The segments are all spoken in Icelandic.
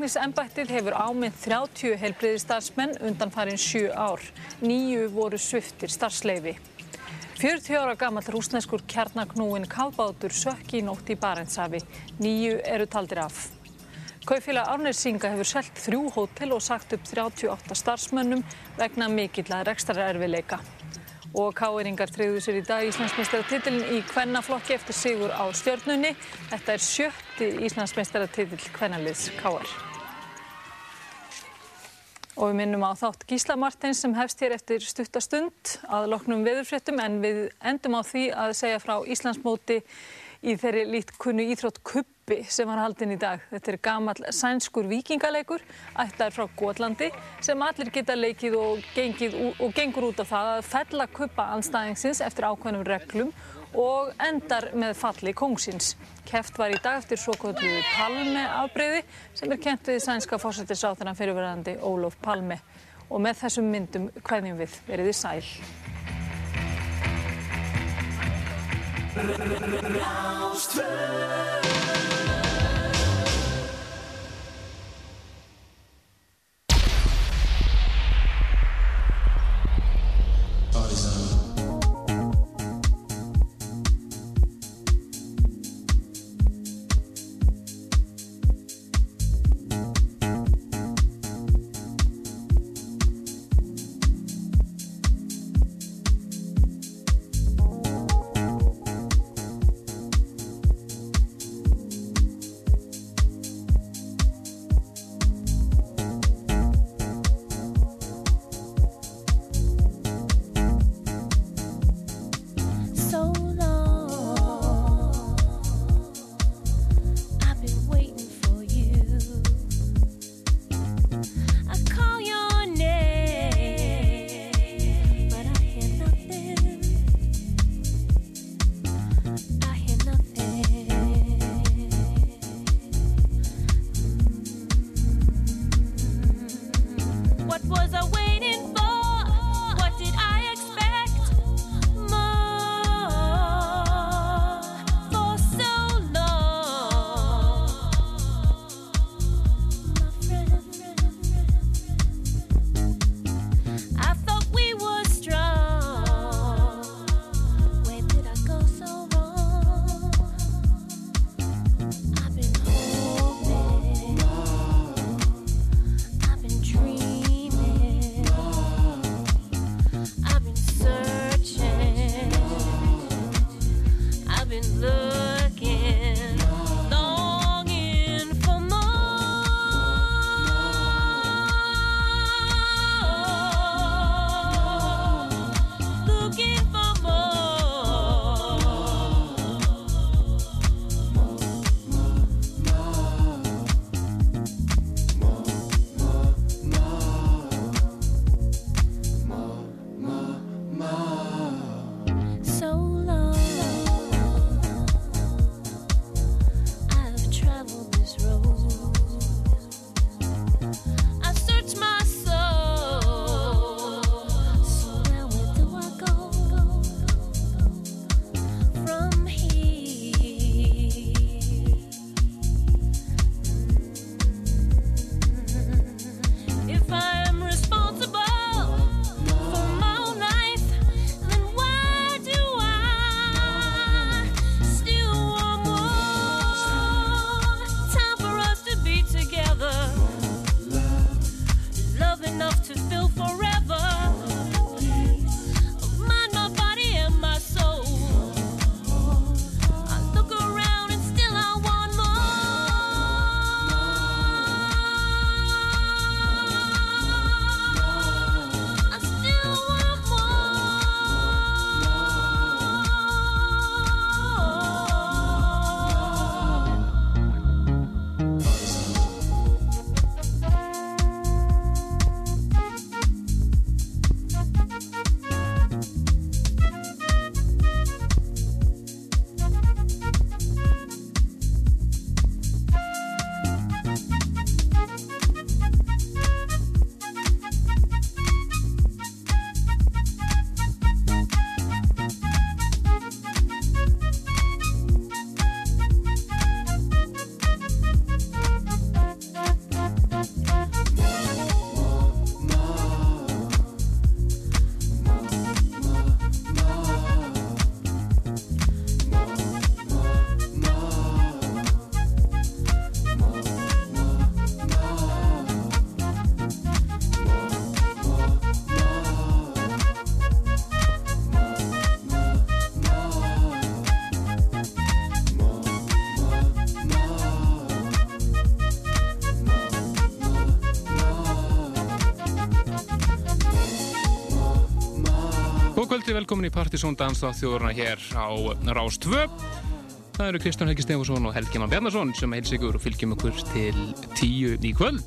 Landlæknisembættið hefur ámynd 30 heilbriðistarsmenn undan farin 7 ár. Nýju voru sviftir starfsleifi. 40 ára gammal rúsneskur kjarnagnúin kafbátur sökk í nótt í Barentshafi. Nýju eru taldir af. Kaufélag Árnirsinga hefur selgt þrjú hótel og sagt upp 38 starfsmönnum vegna mikilla rekstrarerfileika. Og káeringar treyðu sér í dag Íslandsmeistaratitilin í kvennaflokki eftir sigur á stjórnunni. Þetta er sjötti Íslandsmeistaratitil kvennaliðs káar. Og við minnum á þátt Gísla Martins sem hefst hér eftir stuttastund að loknum veðurfréttum en við endum á því að segja frá Íslandsmóti í þeirri lít kunnu íþrótt kuppi sem var haldinn í dag. Þetta er gamal sænskur vikingaleikur, ætlaður frá Gótlandi, sem allir geta leikið og, gengið, og gengur út á það að fella kuppa anstæðingsins eftir ákveðnum reglum og endar með falli kongsins. Keft var í dag eftir svo kvölduðu Palme afbreyði sem er kent við sænska fórsættisáþunan fyrirverðandi Ólof Palme. Og með þessum myndum hverjum við verið í sæl. Always oh, kvöldi, velkomin í Partisón Danstáð þjóðurna hér á Rás 2. Það eru Kristján Helgi Stefánsson og Helgi Mann Bjarnarsson sem heils ykkur og fylgjum okkur til tíu í kvöld.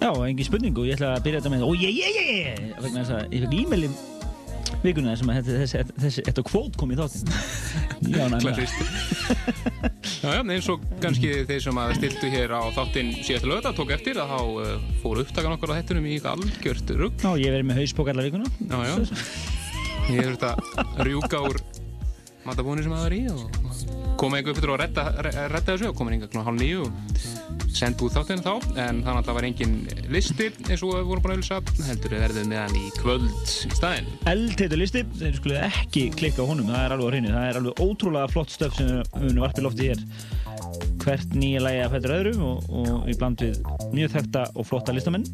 Já, engin spurning og ég ætla að byrja þetta með og ég, ég, ég, vegna þess að ég fekk e-mail vikuna sem að þessi, þetta kvót kom í þáttinn. Já, næmlega. Já, já, eins og kannski þeir sem að stiltu hér á þáttinn síðastu lögða tók eftir að þá uh, fóru upptakan okkur á hættunum í algjört rugg. Já, ég verði með hauspók allar vikuna. Já, já. Ég hef þetta rjúka úr matabónu sem það var í og koma einhver fyrir að redda, redda þessu og koma einhver hálf nýju og senda út þáttinu þá. En þannig að það var engin listi eins og við vorum búin að auðvisa heldur við verðum með hann í kvöld í staðin Eldheitur listi, þeir skulle ekki klikka á honum, það er alveg á hreinu. Það er alveg ótrúlega flott stöf sem við munum varpið lofti hér. Hvert nýja lægi að fættur öðru og, og í bland við mjög þekta og flotta listamenn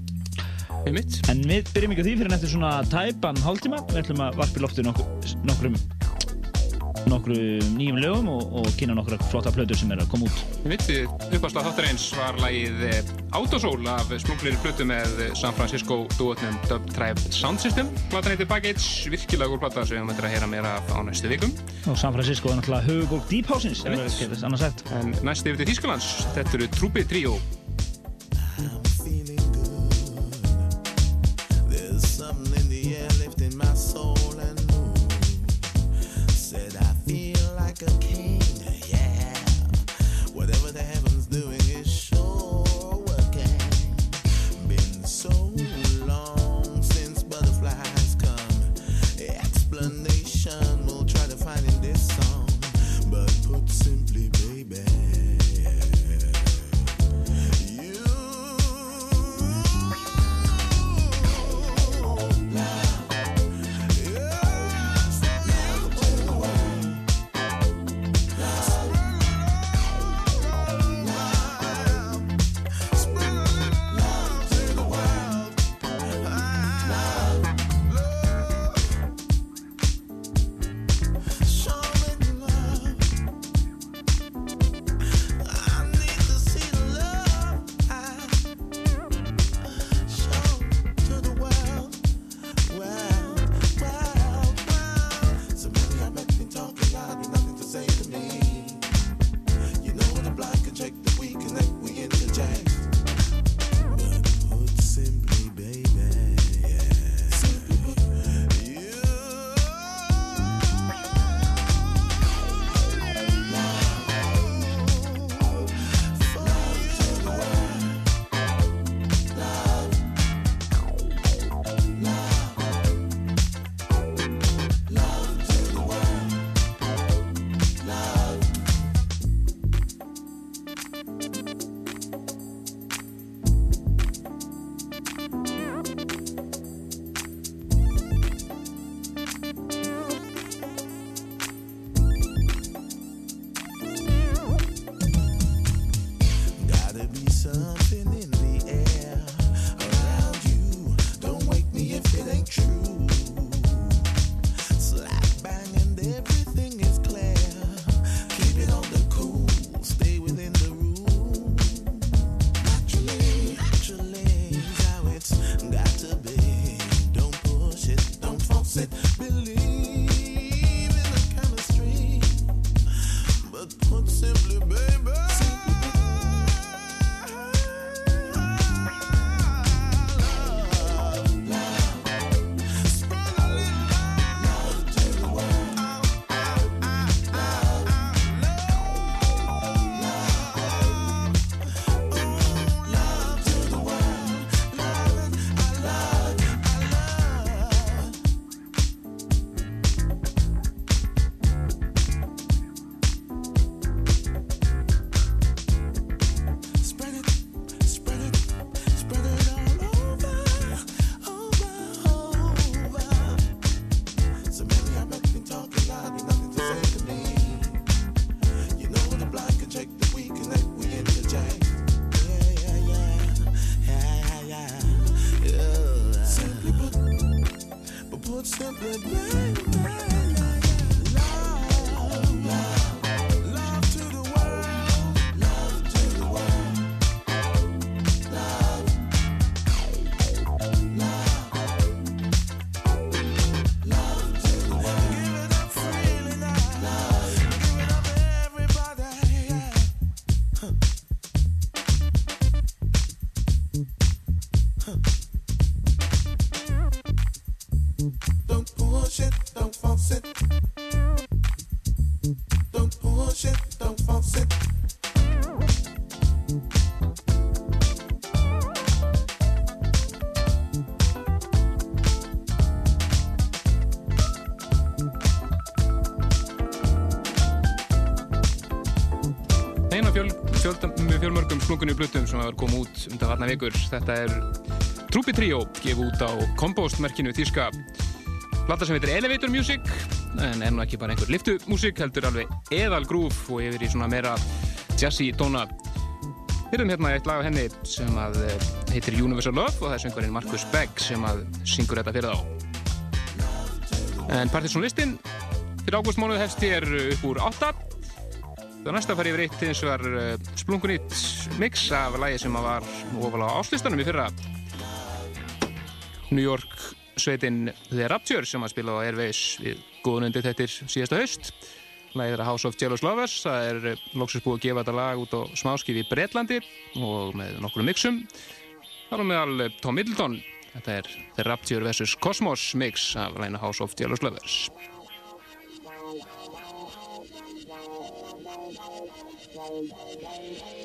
en við byrjum ekki á því fyrir nættir svona tæpan hálftíma, við ætlum að varpið lofti nokkur, nokkrum nokkru nýjum lögum og, og kynna nokkru flotta plötur sem er að koma út. Við vitið, uppáðslega þáttar eins var lægið eh, Autosoul af smuglirinn plötu með San Francisco duotnum Dub Tribe Sound System. Platan heitir Baggage, virkilega góð plata sem við möndum að heyra meira á næstu vikum. Og San Francisco er náttúrulega höfugók Deep House-ins. En næstu yfir til Þísklands, þetta eru Trúpi Trio. Splungunni blutum sem hefur komið út undan varna vikur. Þetta er Trúpi Trio, gefið út á Compost-merkinu Þíska. Plata sem heitir Elevator Music, en er nú ekki bara einhver liftumúsik, heldur alveg eðal grúf og yfir í svona meira jazzy tóna. Erum hérna eitt lag af henni sem að eh, heitir Universal Love og það er söngvarinn Markus Begg sem að syngur þetta fyrir þá. En partysónlistin fyrir ágústmánuð hefst hér upp úr 8 Það næsta farið yfir eitt eins og var uh, splungunýtt mix af lægi sem var ofalega áslistanum í fyrra New York sveitinn The Rapture sem að spila á Airways við góðnundi þettir síðasta haust lægið er að House of Jealous Lovers það er loksins búið að gefa þetta lag út á smáskif í Breitlandi og með nokkru mixum þar á meðal eh, Tom Middleton þetta er The Rapture vs. Cosmos mix af lægina House of Jealous Lovers Thank you.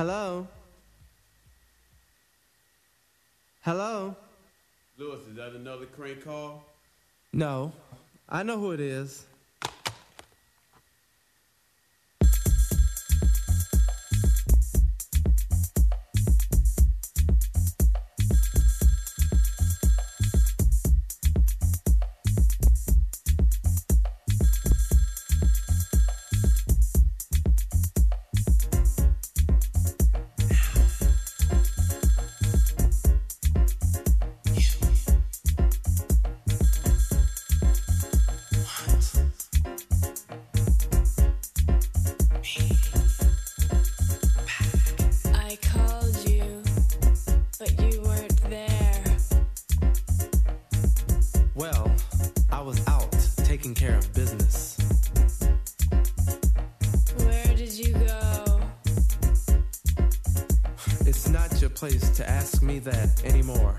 Hello? Hello? Lewis, is that another crank call? No. I know who it is. taking care of business. Where did you go? It's not your place to ask me that anymore.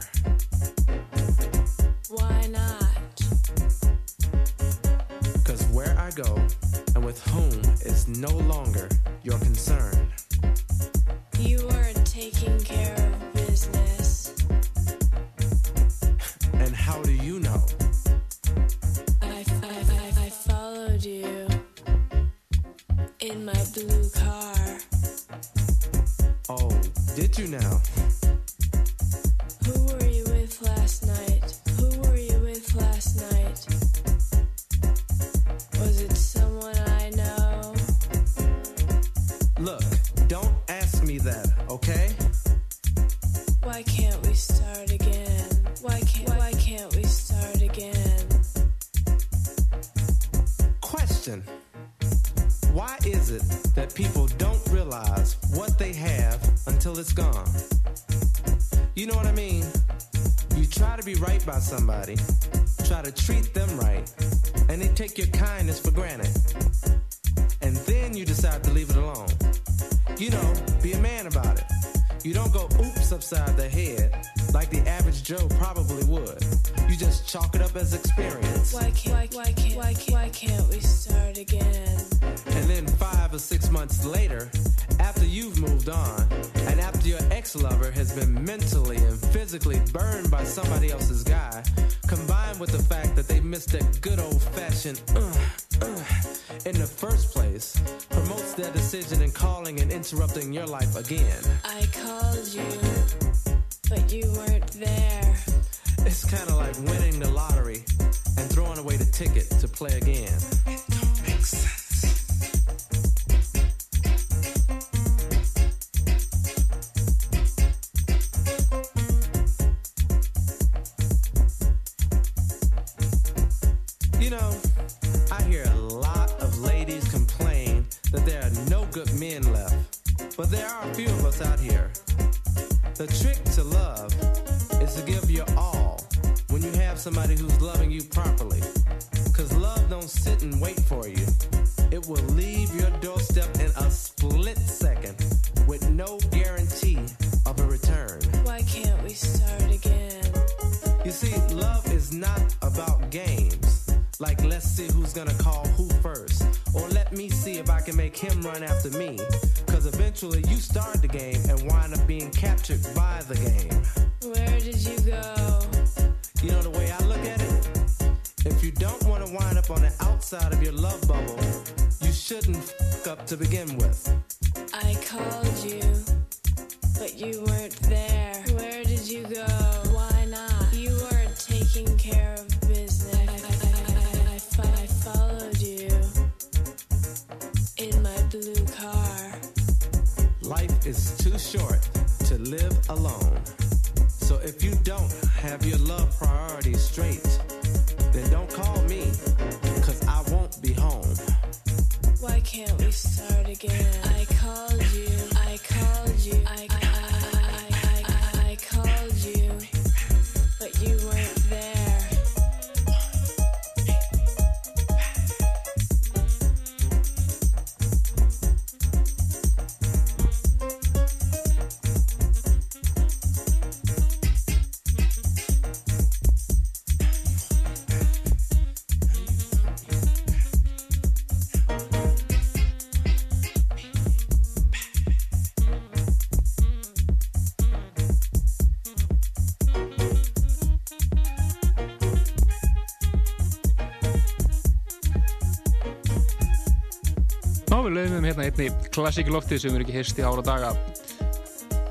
Lögum hérna einni klassíki lofti sem er ekki heyrst í ára daga.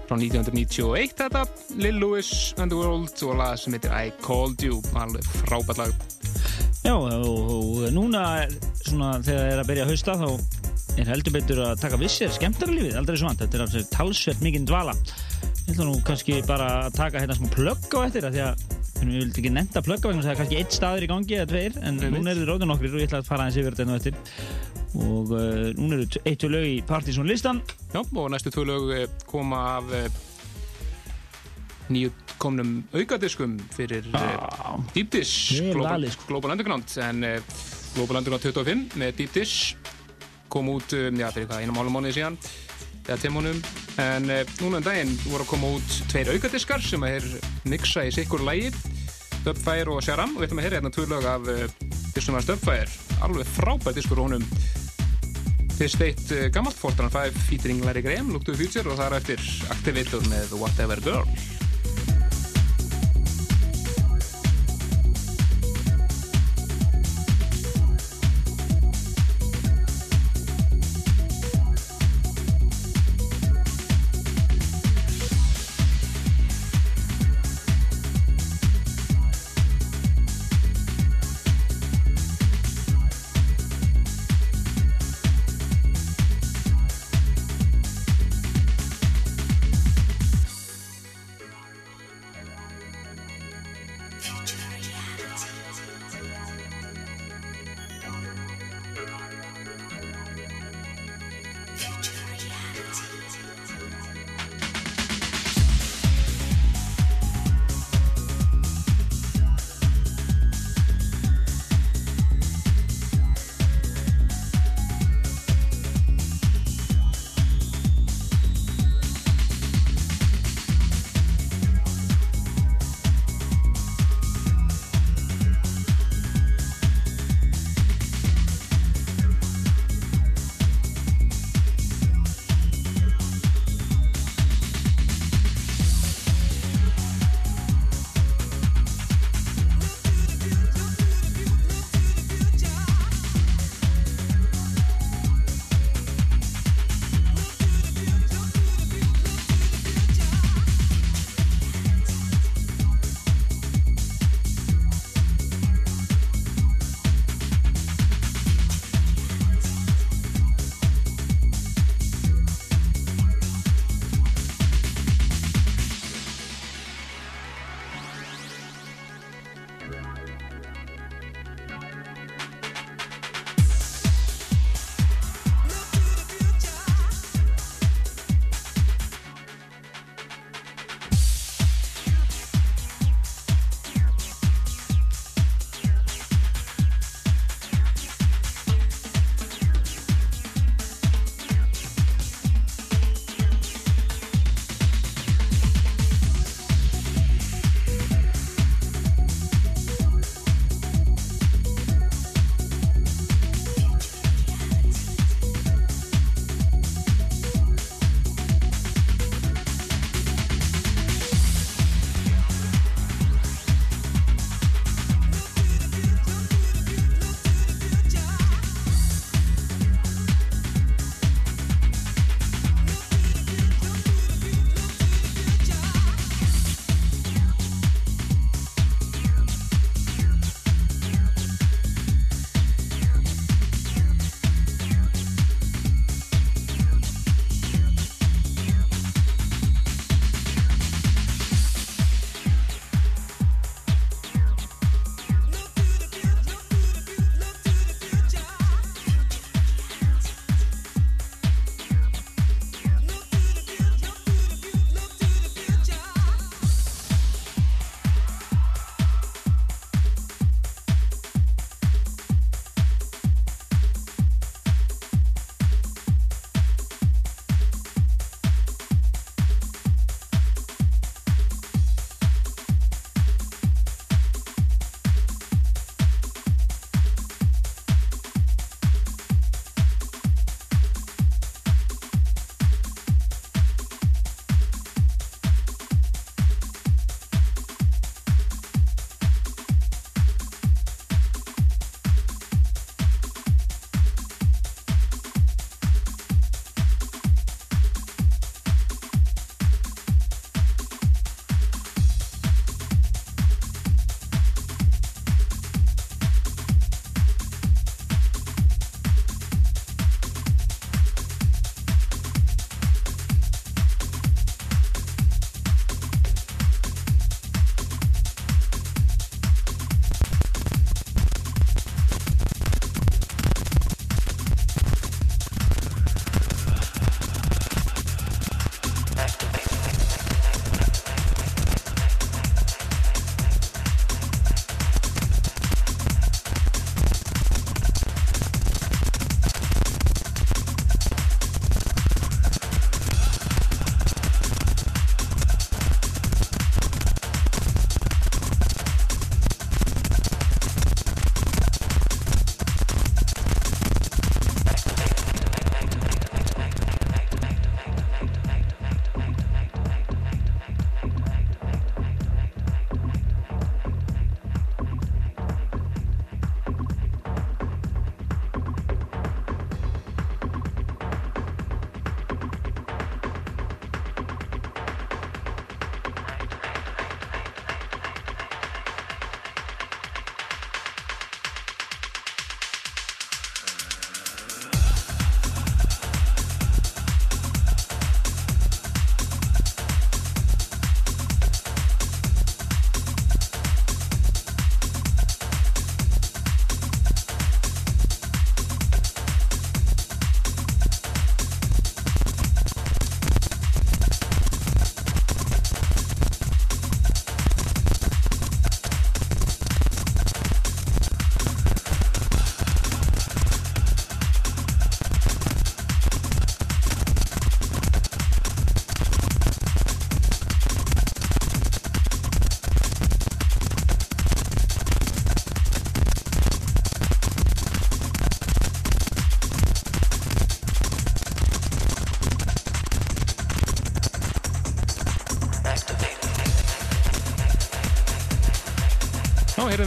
Frá 1991 þetta Lil Louis and the World og lag sem heitir I Called You alveg frábært lag. Já, og, og núna svona þegar það er að byrja að hausta þá er heldur betur að taka vissir skemmtara lífið, aldrei svo vant, þetta er alveg talsvert mikinn dvala. Ég ætla nú kannski bara að taka hérna smá plögg á eftir að því að við vildum ekki nefnda plögg á vegna það er kannski eitt staður í gangi eða tveir en núna eru þið róðin okkur og ég ætla að fara aðeins yfir þetta nú eftir og uh, núna eru t- eitt og lög í Partizón listan. Já, og næstu tvö lög eh, koma af eh, nýju komnum aukadiskum fyrir ah. Deep Dish Global, sko. Global Underground. En uh, Global Underground 25 með Deep Dish kom út, um, já, fyrir hvað, einum hálfum mánuði síðan eða tímunum en uh, núna um daginn voru að koma út tveir aukadiskar sem er mixa í sikkur lægi Dubfire og Sharam. Og við ætlum að heyra hérna tvö lög af uh, að Dubfire alveg frábært diskur honum Fyrst eitt uh, gammalt Fortran 5 featuring Larry Graham, Look to the Future og það er eftir Activator með Whatever Girl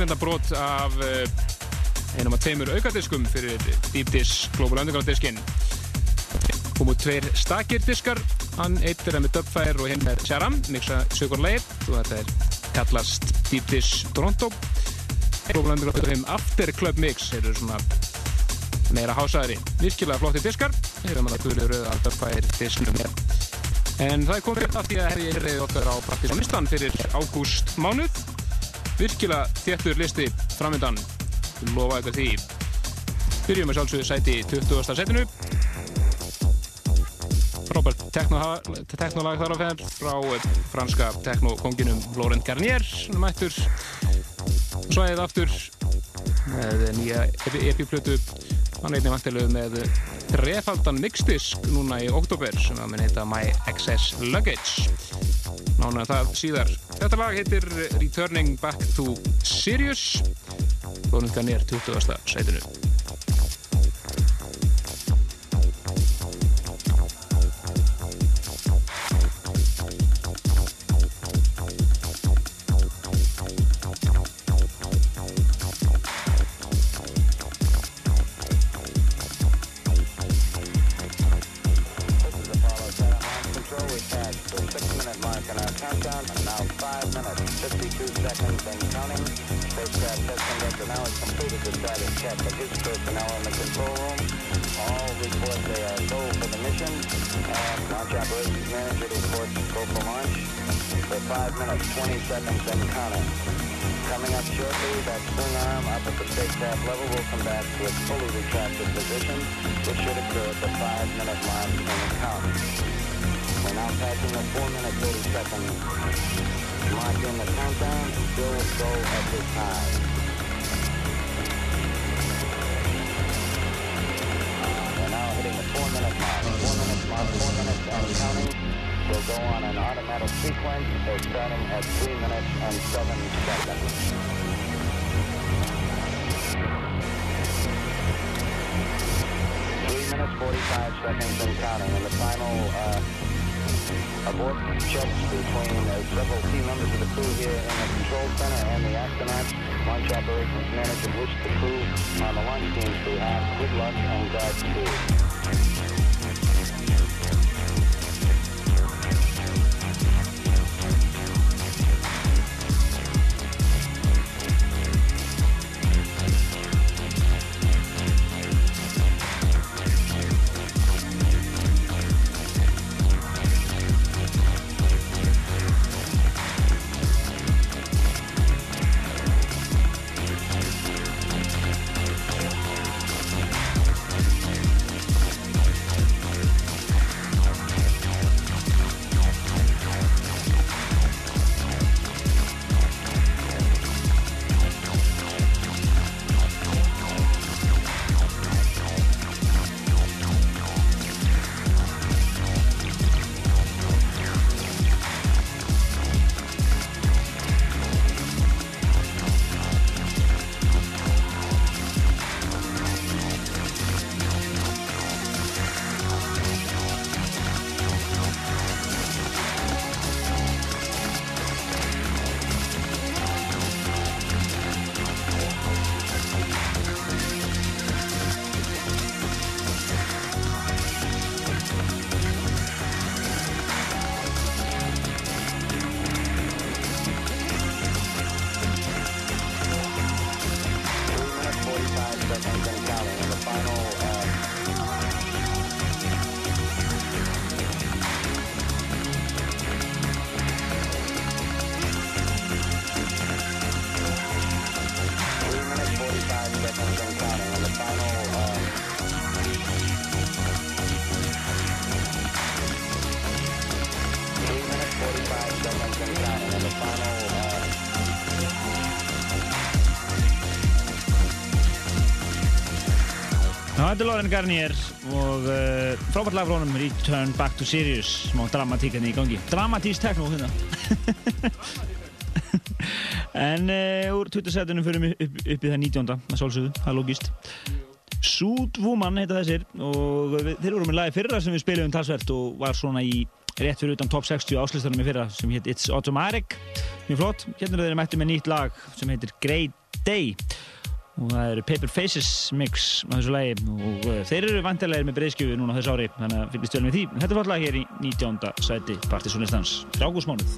Við þetta brot af uh, einum af tveimur aukadiskum fyrir Deep Dish Global Underground diskin. Komu tveir stakir diskar, hann eitt er með Dubfire og hinn með Sharam, mixa sögur leið og þetta er kallast Deep Dish Toronto. Global Underground og þeim After Club Mix eru svona meira hásaðri. Virkilega flotti diskar, heyrðum að það guðlega rauða að Dubfire disknum. En það er komið að því að hefði reyðið okkar á praktíslistan fyrir ágúst mánuð. Virkilega þéttur listi framöndan. Við lofa ykkur því. Byrjum með sjálfsögðu sæti í 20. setinu. Frábært teknolag þar á fenn frá franska teknokonginum Laurent Garnier er mættur svæðið aftur með nýja epiplötu. Hann einnig vantilega með þrefaldan mixdisk núna í oktober sem að minn heita My Access Luggage nána það síðar þetta lag heitir Returning Back to Sirius Lónungan er 20. sætinu 45 seconds and counting. And the final uh, abort checks between uh, several key members of the crew here in the control center and the astronauts. Launch operations manager wish the crew on the launch team's have good luck and Godspeed. Þetta er Lauren Garnier og uh, frábært lag frá honum Return Back to Sirius. Smá dramatík henni hérna í gangi. Dramatísk tekno hérna. En uh, úr 27. fyrir við upp, upp í það 19. að sálsögðu, það er logist Suit Woman heita þessir og við, þeir voru með lagi fyrra sem við spilum talsvert og var svona í rétt fyrir utan top 60 áslistanum í fyrra sem heit It's Automatic. Mjög flott, hérna er þeir mættu með nýtt lag sem heitir Grey Day og það eru Paper Faces mix á þessu lagi. Og uh, þeir eru vantilegir með breyðskjöfu núna þessu ári. Þannig að fylgist vel með því. Þetta flott lag hér í 19. sæti Partizonistans Rágúsmánuð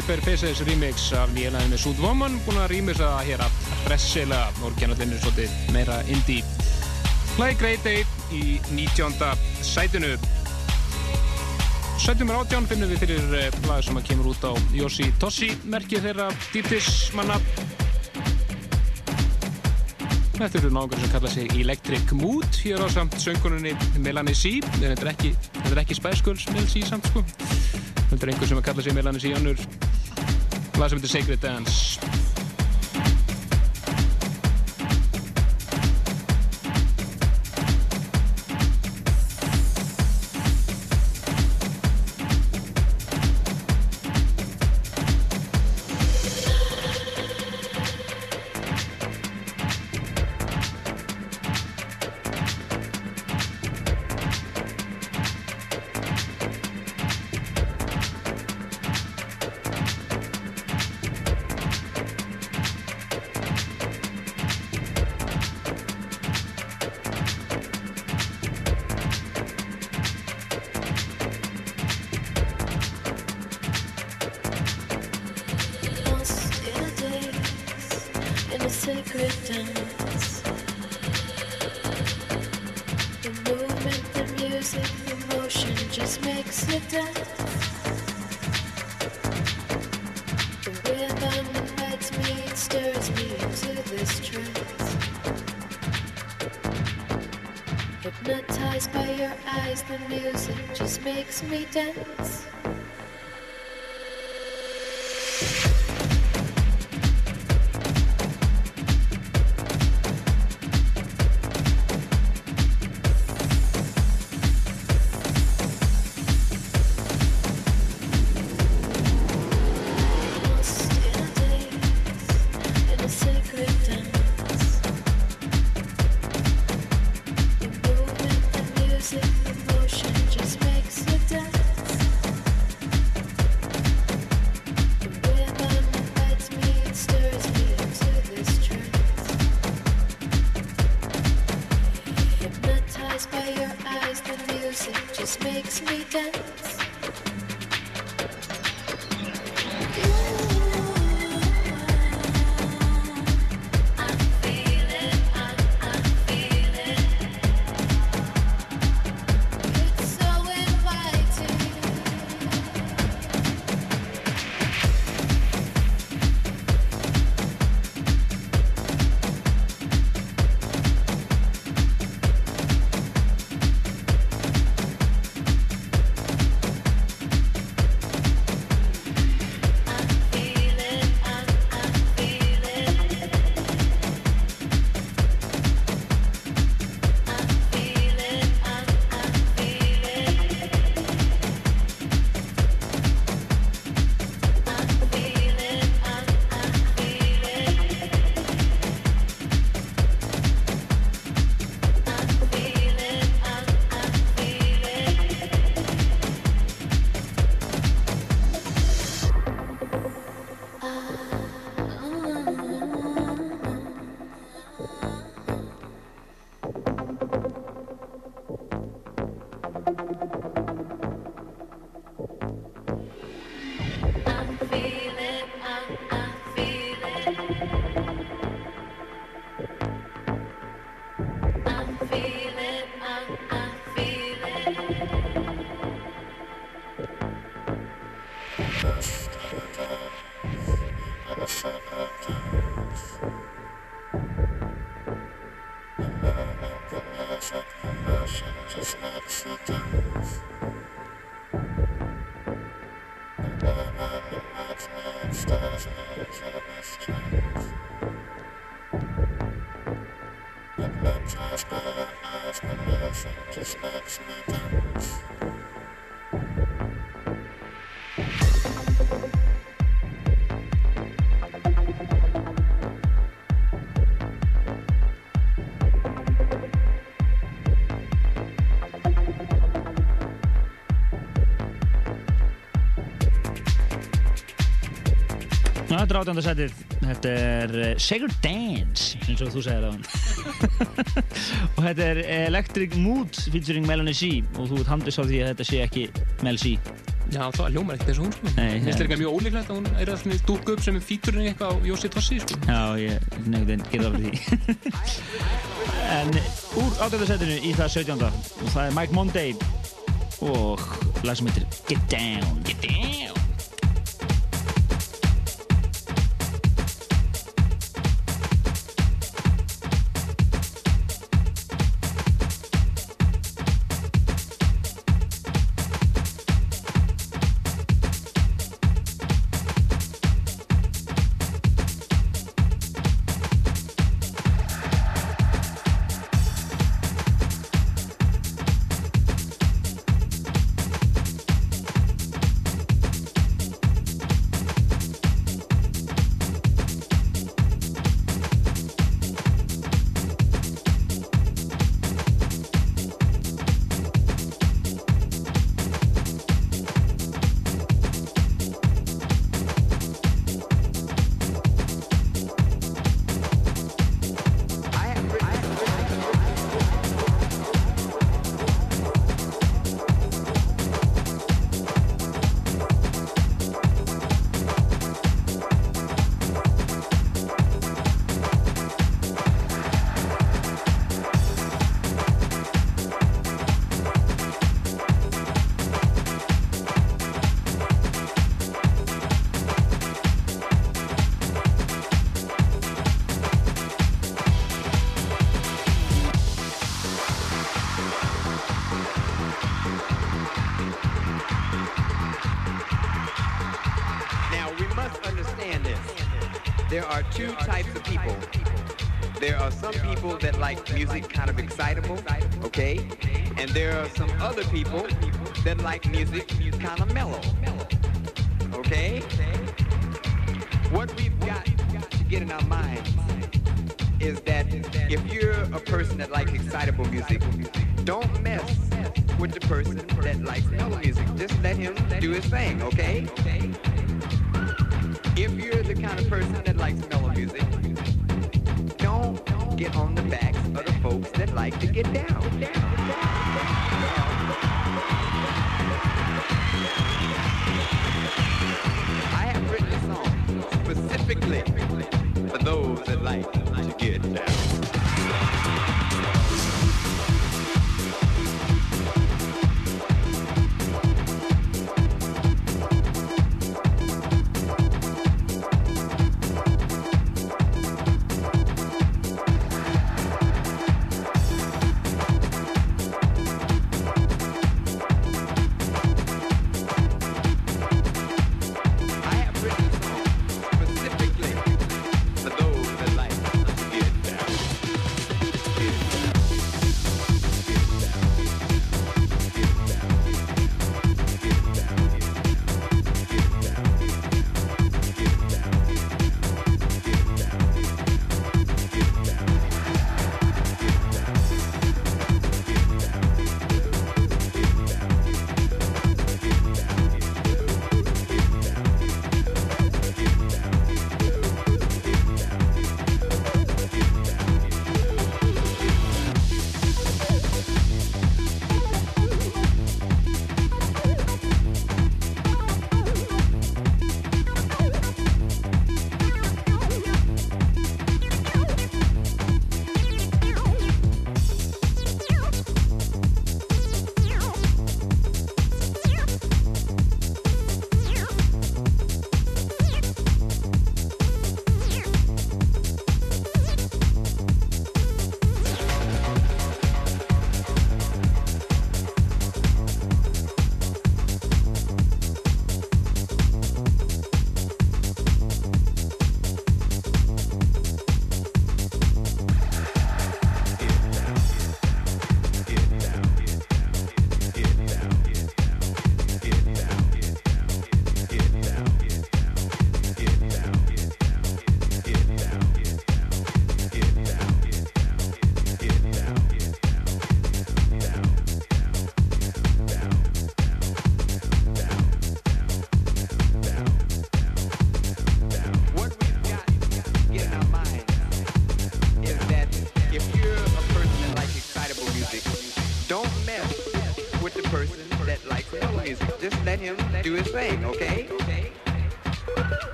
Paper Faces remix af nýja læðinu Sud Woman búin að rýmisa það hér að fressilega orginallinu svolítið meira indie. Fly Great Day í 19. sætinu. Sætum er átján finnum við fyrir eh, lag sem að kemur út á Yoshi Tossi merkið þeirra dýrtismanna Þetta eru náður sem kalla sig Electric Mood hér á samt söngununni Melanie C. Þetta er ekki, ekki Girls Mel C samt sko. Þetta er einhver sem kalla sig Melanie C annur lag sem heitir 118. setið, þetta er eh, Sacred Dance, eins og þú segir á hann. og þetta er eh, Electric Mood featuring Melanie C. Og þú ert handlis á því að þetta sé ekki Mel C. Já, það er ljómar ekkert eins og hún, sko. Mér finnst þetta mjög ólíklegt að hún er alltaf dúk upp sem fíturinn eitthvað á Jósi Tossi, sko. Já, ég nefndi að geta það fyrir því. en úr 18. setinu í það 17. Og það er Mike Monday og lag sem heitir Get Down. Some people that like music kind of excitable, okay? And there are some other people that like music kind of mellow, okay? What we've got to get in our minds is that if you're a person that likes excitable music, don't mess with the person that likes mellow music. Just let him do his thing, okay? If you're the kind of person that likes mellow music, get on the backs of the folks that like to get down. I have written a song specifically for those that like to get down.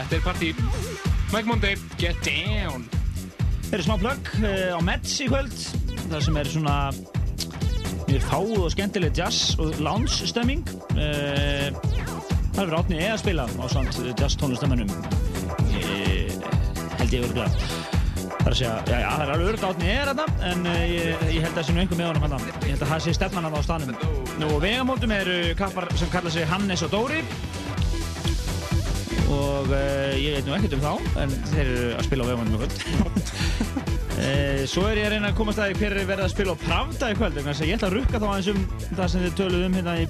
Þetta er partí. Mike Monday, Get Down. Það eru smá plögg uh, á Mets í kvöld. Það sem er svona mjög fáð og skemmtileg jazz og lounge stemming. Uh, það er verið átnið eða að spila á samt jazz tónlistamennum. Uh, held ég verið glæð. Það er að segja, já, já, það er alveg örg átnið eða þetta, en ég, ég held að það sé nú einhver með honum hann. Ég held að það sé stefnan hann á stanum. Nú, vegamótum eru kappar sem kalla sig Hannes og Dóri og uh, ég veit nú ekkert um þá en þeir eru að spila á vegamótum í kvöld. Uh, Svo er ég að reyna að komast að hver er verið að spila á Pravda í kvöld að ég ætla að rukka þá aðeins um það sem þið töluðu um hérna í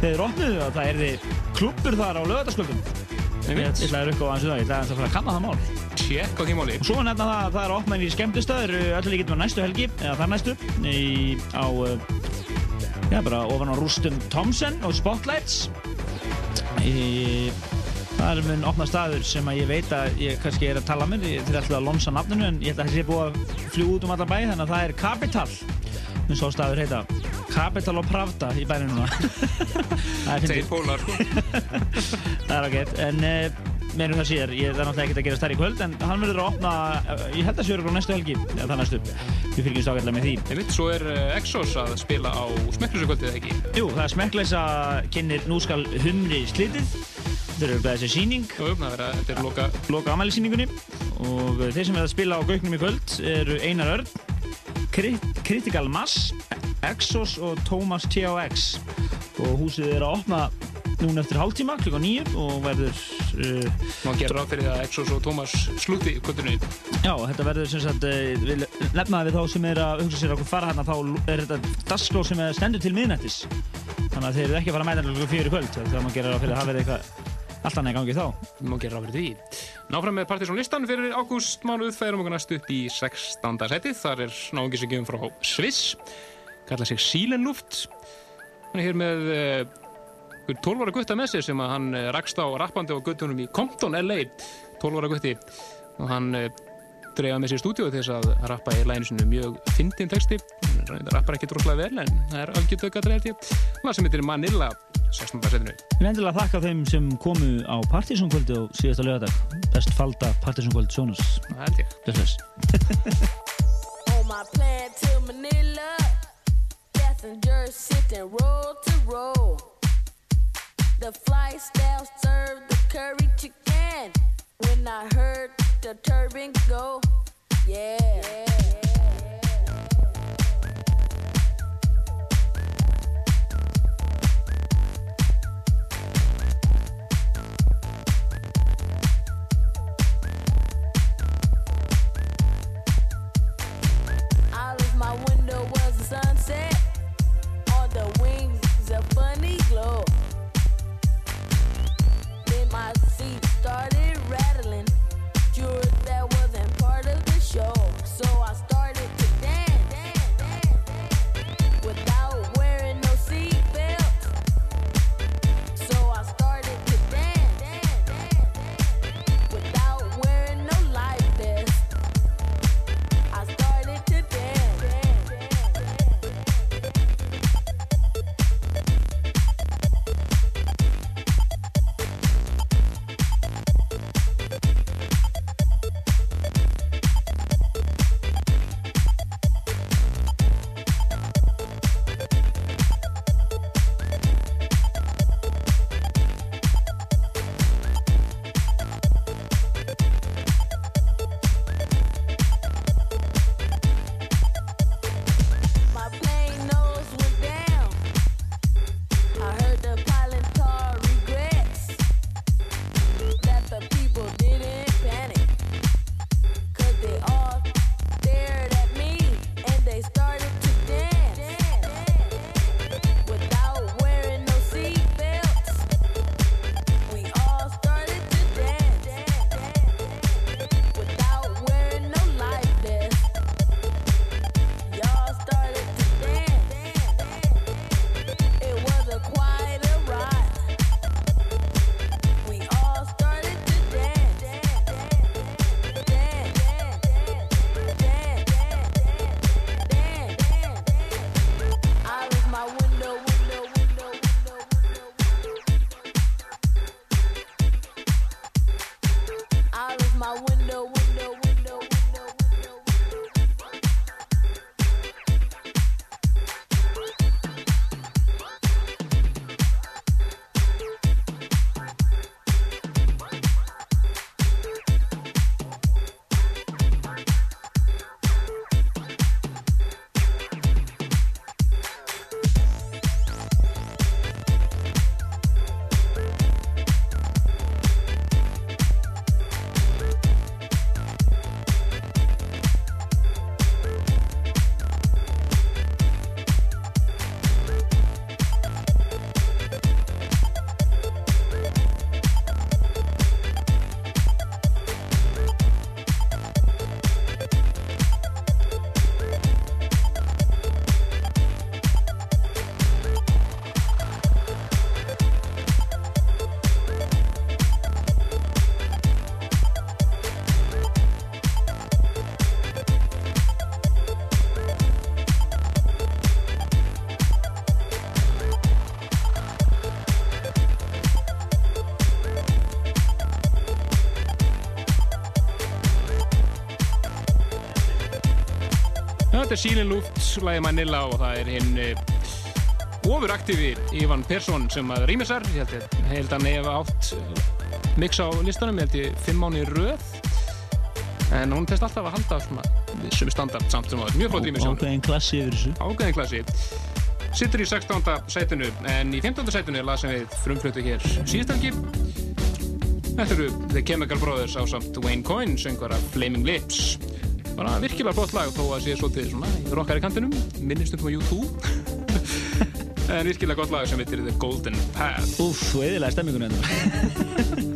þegar þið opnuðu að það er þið klubbur þar á lögataskvöldum Ég ætla að rukka á aðeins um það, ég ætla aðeins að fara að kanna það mál. Tjekk á því máli. Og svo nefna það að það er opnað í skemmtistöður öllu líkitum á næstu helgi, eða þar næstu í, á, já bara ofan á rústum Thomsen og Spotlights. Í, Það er mun opnað staður sem að ég veit að ég kannski er að tala því þeir ætla að lonsa nafninu en ég ætla að það sé búið að fljúa út um allan bæ þannig að það er Capital. Mun svo staður heita Capital og Pravda í bænum núna. Það er Þeir pólar, sko. Það er ágætt, en uh, meirum það síðar, ég, það er náttúrulega ekkert að gera stærri í kvöld, en hann verður að opna, uh, ég held að séu á næstu helgi, eða það næstu, við fylgjumst ágætlega með því. Veit, svo er uh, Exos að spila á smekklusugvöldið, eða ekki? Jú, það er smekkleisa kynir Nú skal humri slitið, þetta er auðvitað þessi síning, Jú, það að þetta er loka loka amælisíningunni, og uh, þeir sem er að spila á Gauknum í kvöld eru Einar Örn, Crit Critical Mass, Exos og Thomas THX, og húsið er að opna núna eftir hálftíma, klukka nýju, og verður uh, Má gera ráð fyrir það að Exos og Thomas slúti kvöldinu. Já, þetta verður sem sagt, eh, við nefnaði við þá sem er að hugsa sér að okkur fara hérna, þá er þetta dasgló sem er stendur til miðnættis. Þannig að þeir eru ekki að fara að mæta náttúrulega fyrir í kvöld, þegar maður gerir að fyrir að hafa verið eitthvað allt annað í gangi þá. Má gera ráð fyrir því. Náfram með Partiðsson listan fyrir ágúst mánuð færum okkur næst upp í 16. setið. Þar er náungi sem gefum frá Sviss. Kalla sig Sílenluft. Hann er hér með uh, 12 ára gutta með sér sem hann uh, rakst á rappandi á guttunum í Compton, LA. 12 ára gutti. Og hann uh, dreifaði með sér í stúdíu til þess að rappa í læginu sinu mjög fyndin texti. Það rappar ekki droslega vel en það er algjör döggadri held ég. Það sem heitir Manila, 16. setinu. Vil endilega þakka þeim sem komu á Partísónkvöldi á síðasta lögadag. Best falda Partísónkvöld Sjónas. Það held ég. Bless, bless. On my plan to Manila, passengers sitting row to row. The flight staff served the curry chicken. When I heard the turban go, yeah. Out Þetta er Sílin Luft, lagi Manila og það er hinn uh, ofuraktífi Ivan Persson sem að rýmisar. Ég held að ég held að hann hefa átt uh, mix á listanum, ég held ég fimm mánu röð. En hún test alltaf að halda svona sem standard samt sem að mjög flott rýmisjón. Ákveðin klassi yfir þessu. Ágæðin klassi. Sittur í 16. sætinu en í 15. sætinu lasum við frumflötu hér síðstelgi. Þetta eru The Chemical Brothers á samt Wayne Coyne, söngvara Flaming Lips. Bara virkilega flott lag þó að sé svolítið svona í rockari kantinum, minnistum á U2. en virkilega gott lag sem heitir The Golden Path. Úff, og eðilega stemmingunni hérna.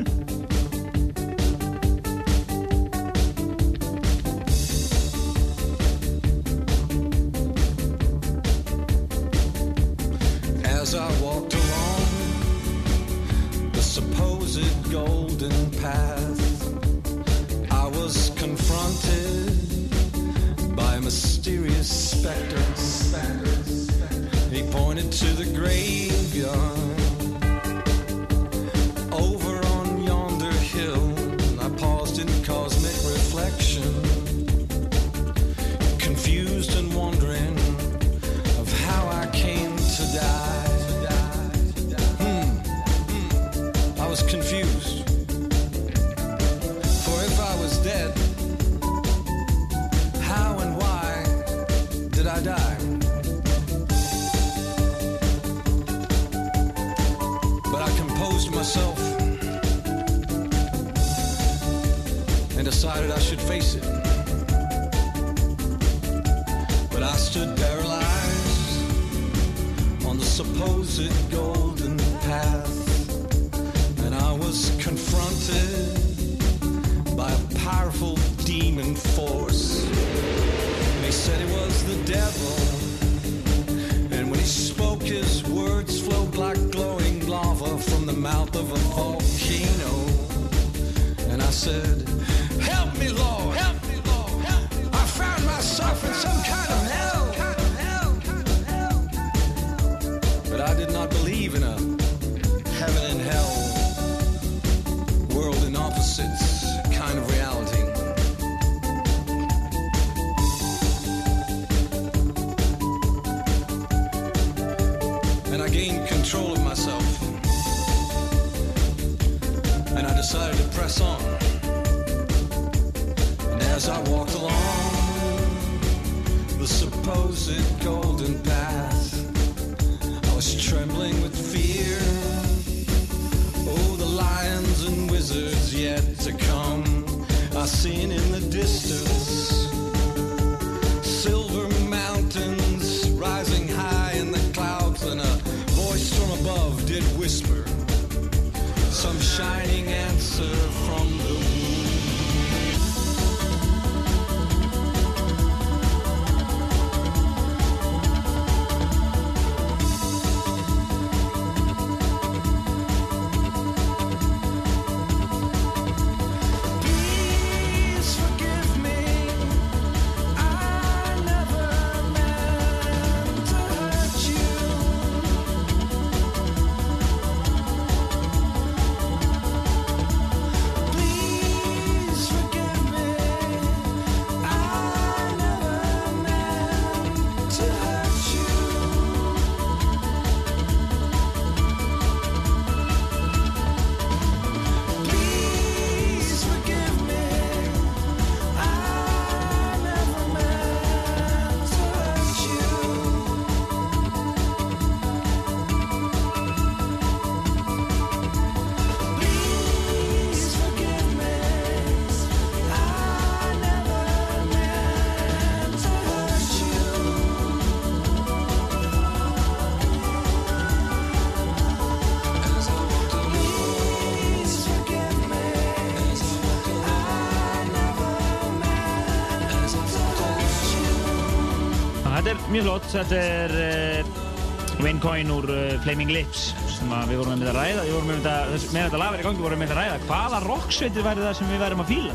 mjög flott, þetta er uh, Wayne Coyne úr uh, Flaming Lips sem við vorum með að ræða, við vorum með þetta, er í gangi, við vorum með að ræða hvaða rocksveitir væri það sem við værum að fíla.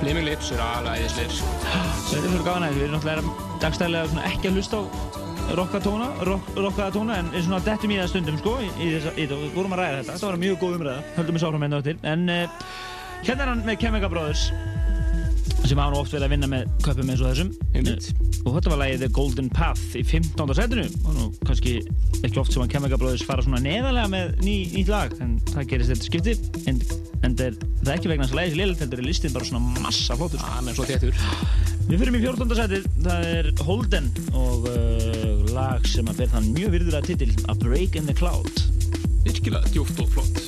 Flaming Lips er alveg æðisleir. Þetta er fyrir gáðan aðeins, við erum náttúrulega dagstæðilega ekki að hlusta á rockatóna, rock, rockaða tóna en svona dettum í það stundum sko í, í þessa, í vorum að ræða þetta, þetta var mjög góð umræða, höldum við sáfram enda áttir, en uh, hérna er hann með Chemical Brothers sem hafa nú oft verið að vinna með köpum eins og þessum. Og þetta var lagið The Golden Path í 15. setinu og nú kannski ekki oft sem að Brothers fara svona neðarlega með ný, nýtt lag en það gerist þetta skipti en, en er, það er ekki vegna þess að lagið sér liðlega heldur er listin bara svona massa flottur er þéttur. Við fyrir í 14. setið, það er Holden og uh, lag sem að ber þann mjög virðulega titil A Break in the Cloud Virkilega djúft og flott.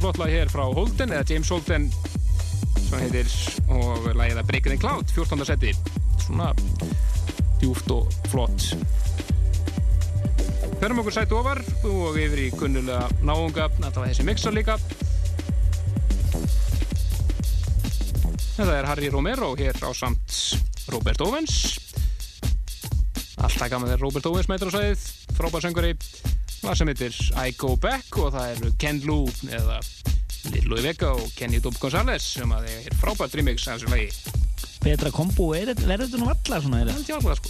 Virkilega flott lag hér frá Holden, eða James Holden. Sem heitir, og lagið að Breaking the Cloud, 14. seti. Svona djúft og flott. Förum okkur sætt ofar og yfir í kunnulega náunga, þetta var þessi mixar líka. Þetta er Harry Romero hér á samt Robert Owens. Alltaf gaman þegar Robert Owens mætur á sæðið frábær söngari hvað sem heitir I Go Back og það eru Ken Lou eða Lil Louis Vega og Kenny Dub González sem að þeir er frábært remix af þessu lagi Betra kombo, verður þetta nú allar svona? Það er tjálfað sko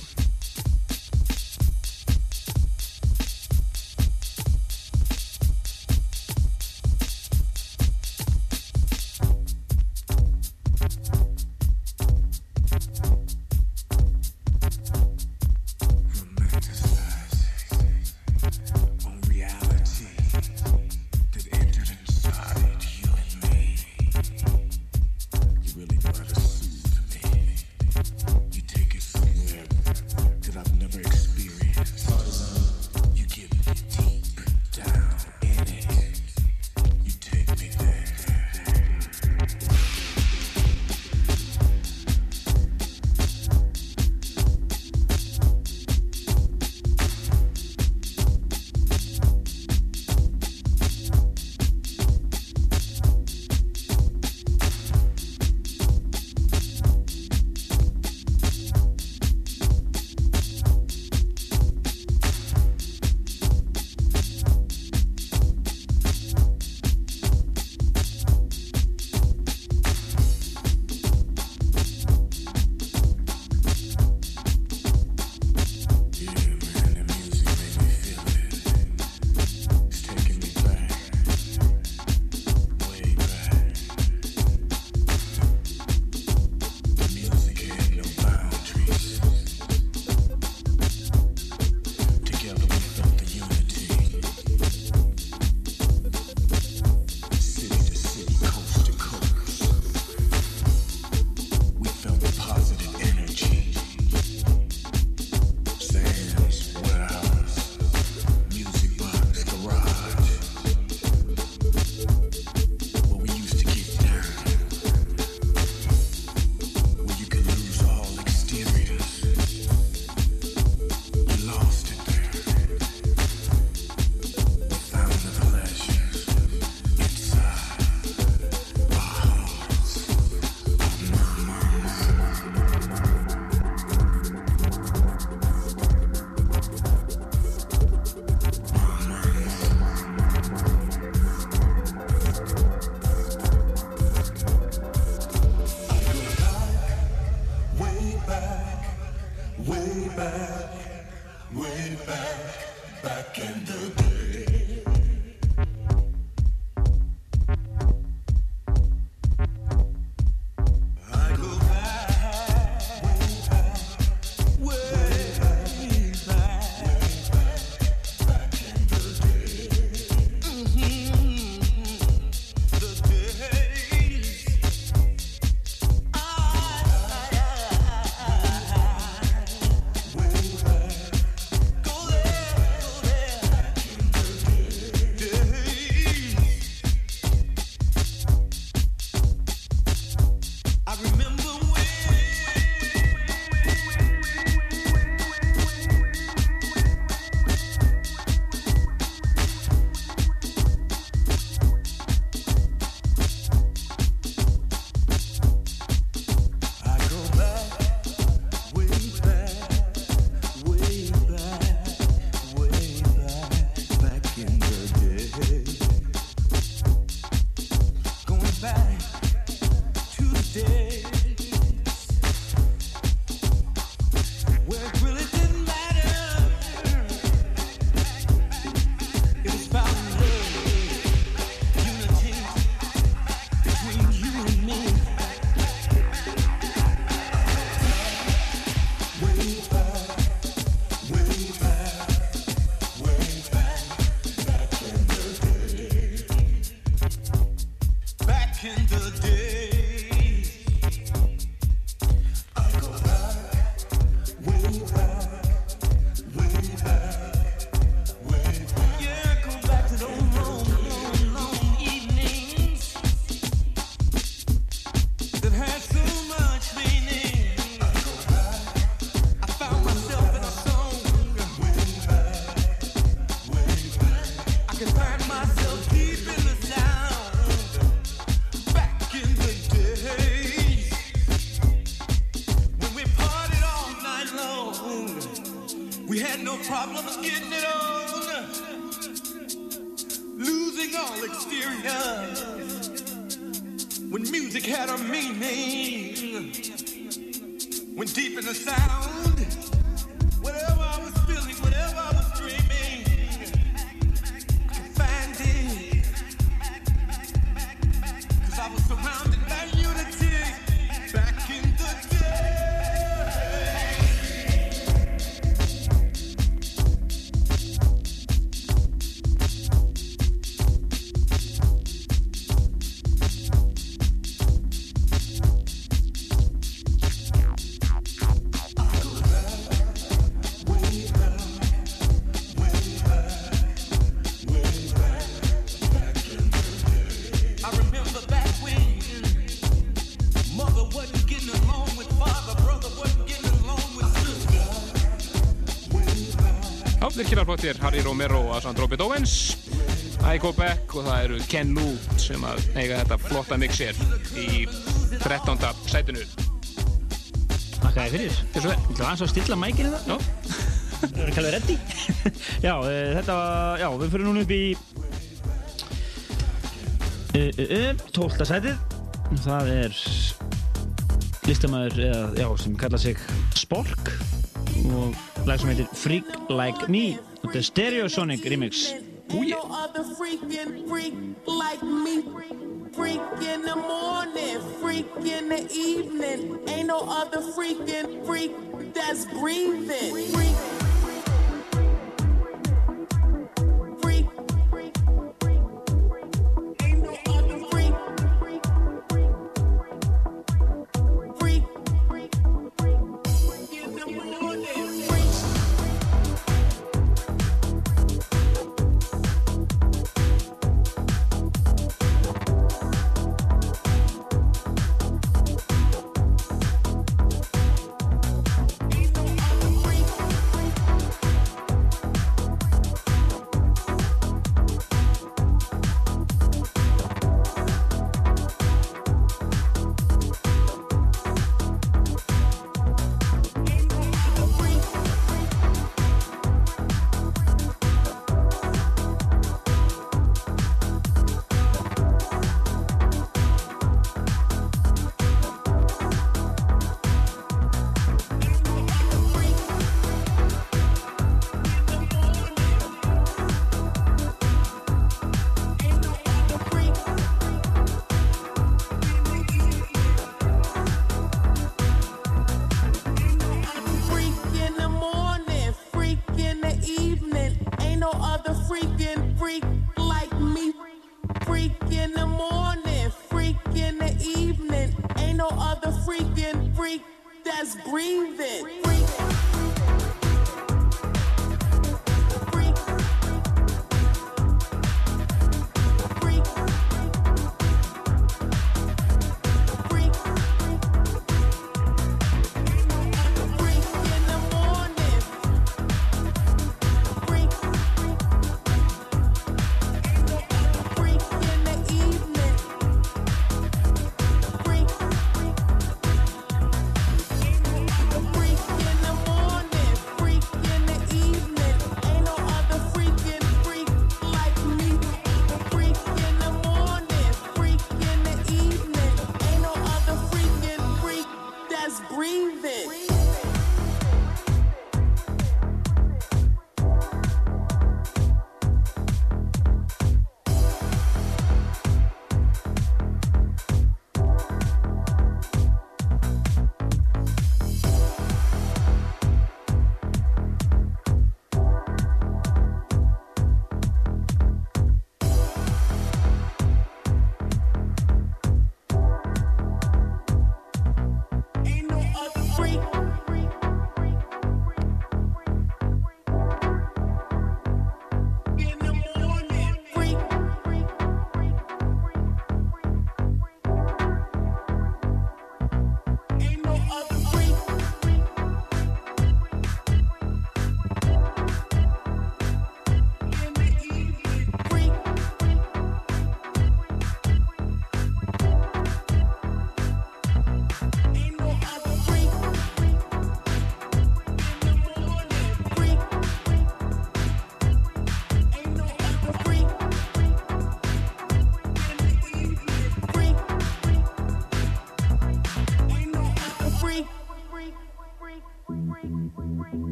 flottir Harry Romero og Sandro Bedovens Aiko Beck og það eru Ken Lu sem að eiga þetta flotta mixer í 13. sætinu Takk að þið fyrir. Þú ætla aðeins að stilla mækinu það? Já, Það er kallið reddi. já, e, þetta var, já, við fyrir núna upp í e, e, e, 12. sætið. Það er listamæður, eða, já, sem kalla sig Spork og lag sem heitir Freak Like Me. Þetta er Stereosonic Remix. Ain't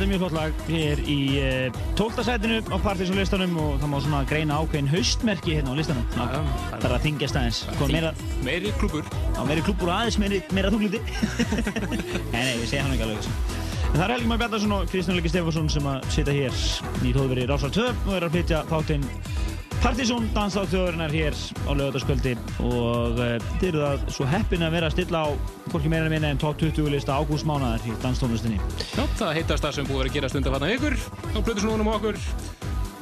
þetta er mjög flott lag hér í uh, 12. sætinu á Partiðsson listanum og það má svona greina ákveðin haustmerki hérna á listanum. Já, já, Það er að þingjast aðeins. Hvað meira, Meiri klubur. á meiri klúbbur og aðeins meiri, meira þúgliti. nei, nei, ég segja hann ekki alveg þessu. Það er Helgi Már Bjarnarsson og Kristján Leki Stefansson sem að sitja hér í tóðveri Rásar 2 og er að flytja þáttinn Partiðsson dansa á þjóðurinnar hér á lögataskvöldi og uh, þið eru það svo heppin að vera að stilla á hvorki meira en minna en top 20 lista ágúst mánaðar í danstónlistinni. Já, það heitast það sem búið að gera undanfarnar vikur á Plutusnúðunum okkur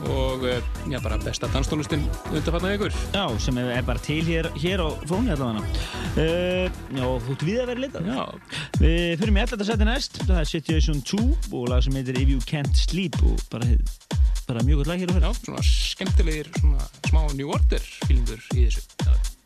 og eh, já, bara besta danstónlistin undanfarnar vikur. Já, sem er bara til hér, hér á fróni allavega. Uh, já, þú ert við að vera litað. Já, Við fyrir með 11. seti næst, það er Situation 2 og lag sem heitir If You Can't Sleep og bara, bara mjög gott lag hér og já, hér. svona skemmtilegir, svona smá New Order fílingur í þessu. Já.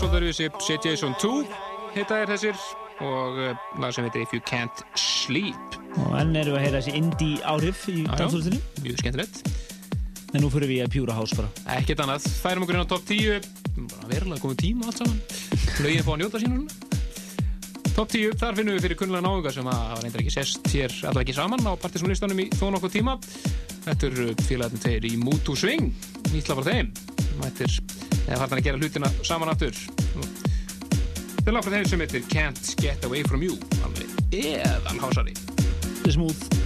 Svolítið sér Situation 2 hitta er þessir og uh, lag sem heitir If You Can't Sleep. Og enn erum við að heyra þessi indie áhrif í dansúrstinu. Mjög skemmtilegt. En nú fyrir við í Pura House bara. Ekkert annað, færum okkur inn á top 10 bara verulega komið tíma allt saman. Lögin fá að njóta sín Top 10, þar finnum við fyrir kunnulega náðunga sem að hafa reyndar ekki sest hér alltaf ekki saman á partysónlistanum í þó nokkuð tíma. Þetta eru félagarnir tveir í Mood to Swing. Nýtla frá þeim. Mættir, eða farnar að gera hlutina saman aftur Þeir lág frá þeim sem heitir Can't Get Away From You alveg eðal hásari Þetta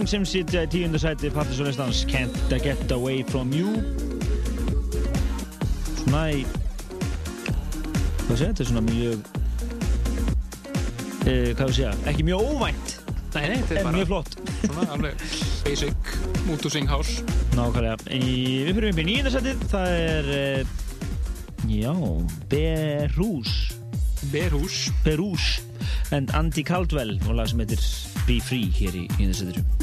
Swing sem sitja í tíundarsæti Partisanlistans Can't Get Away From You svona í hvað sé, þetta er svona mjög uh, hvað sé ég, ekki mjög óvænt Nei, nei, þetta er bara mjög flott svona alveg basic Motor Swing House. Nákvæmlega. Við fyrir upp í nýjundarsætið, það er, uh, já, Berús. Berhús. Berús. En Andy Caldwell og lag sem heitir Be Free hér í nýjundarsætiru.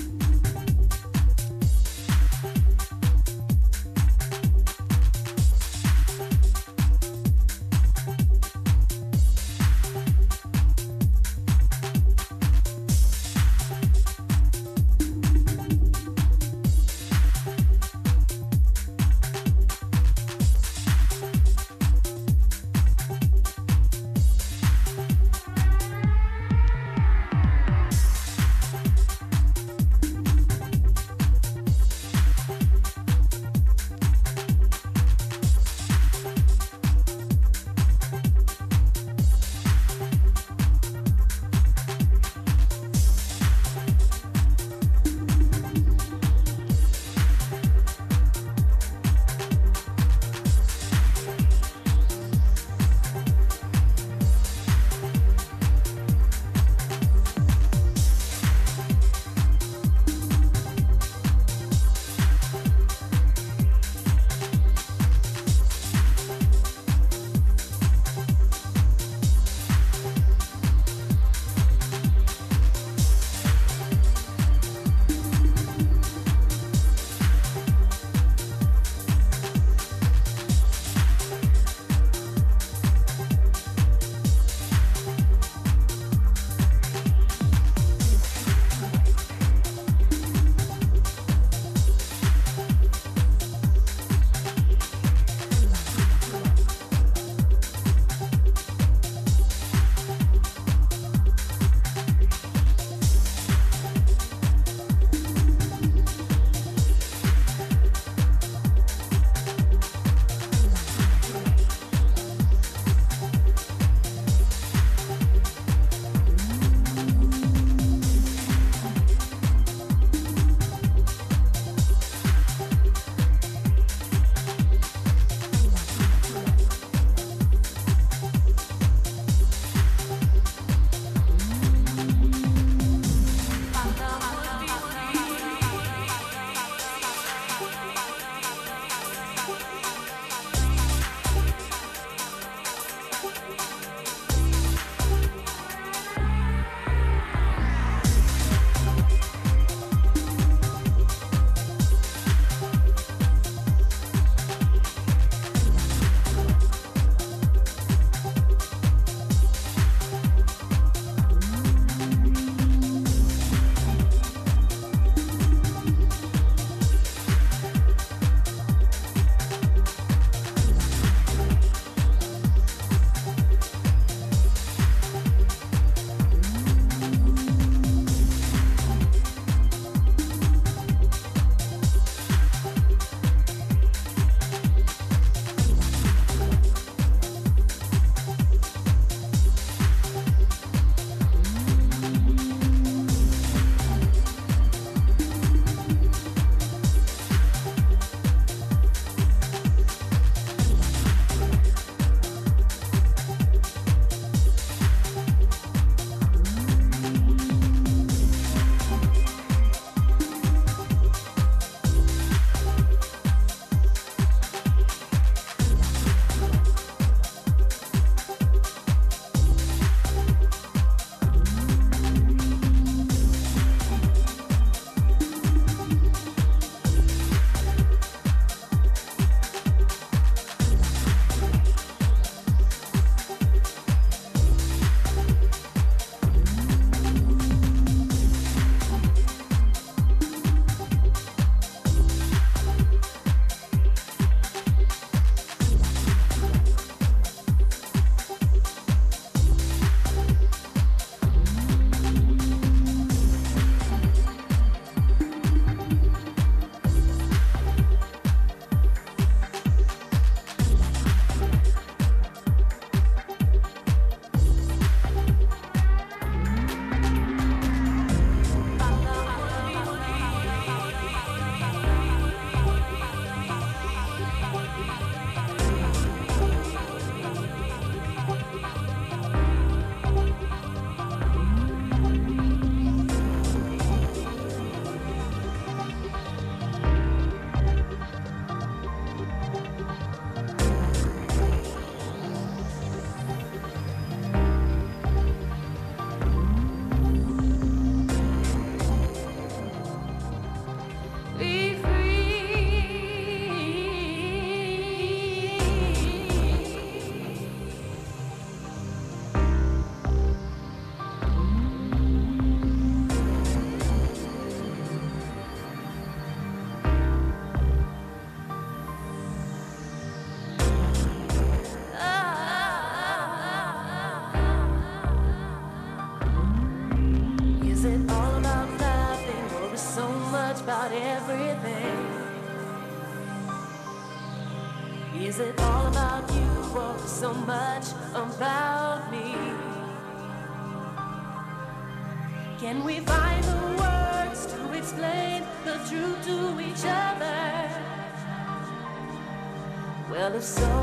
Well, if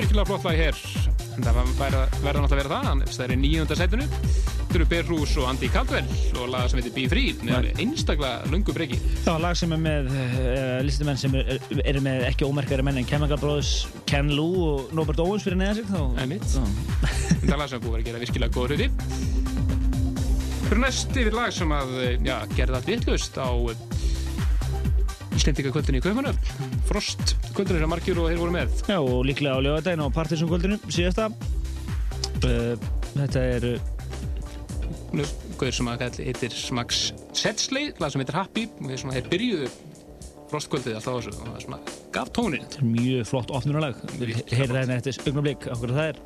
virkilega flott lag hér. En það verður náttúrulega að vera það, hann það er í nýjönda setinu. Bear Hús og Andy Caldwell og lag sem heitir Be Free með einstaklega lungu breyki. Það var lag sem er með uh, listumenn sem eru er, eru með ekki ómerkari menn en Chemical Brothers, Ken Lou og Robert Owens fyrir neða sig. Þetta er lag sem er búið að gera virkilega góð hluti. Fyrir næst yfir lag sem að, já, gerði allt vittlust á Íslendinga kvöldinu í Kaupanöfn. Frost kvöldinu sem margir og þeir voru með. Já, og líklega á lögadaginn á Partisan kvöldinu síðasta. Uh, þetta er Nú, Gauður sem heitir Max Setsley, lag sem heitir Happy. Þeir byrjuðu frostkvöldið alltaf á þessu og það svona gaf tónin. Þetta er mjög flott opnunalag. Við heyrir það hérna eftir augnablik okkur það er.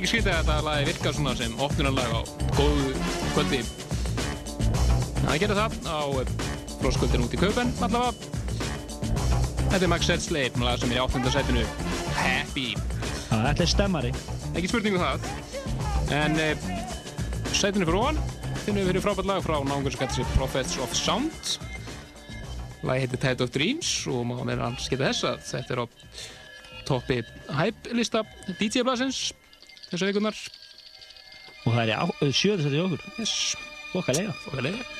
Er ekki skrítið að þetta lagi virkar svona sem opnunarlag á góðu kvöldi. Það gerir það á fróskvöldin út í kaupen allavega. Þetta er Max Sedsley, lag sem er í áttundasætinu Happy. Það ætla er stemmari. Ekki spurning um það. En uh, sætinu fyrir ofan finnum við fyrir frábært lag frá náungur sem getur sér Prophets of Sound. Lagi heitir Tide of Dreams og má meðan hans geta þess að þetta er á toppi hype lista DJ-blasins þessar vikunar. Og það er þetta í okkur. Yes. Okkarlega. Okkarlega.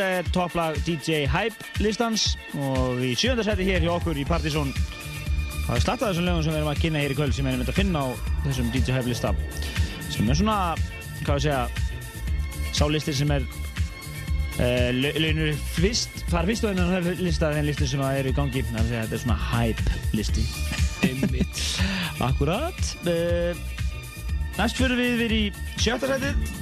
Þetta er topplag DJ Hype listans og í sjönda seti hér hjá okkur í Partizón. Það er slattað þessum lögum sem við erum að kynna hér í kvöld sem við erum að finna á þessum DJ Hype lista sem er svona, hvað við segja sálistir sem er uh, launur fyrst far fyrst og enn lista þenn listi sem er í gangi þannig að þetta er svona Hype listi. Akkurat uh, Næst fyrir við við í sjötta setið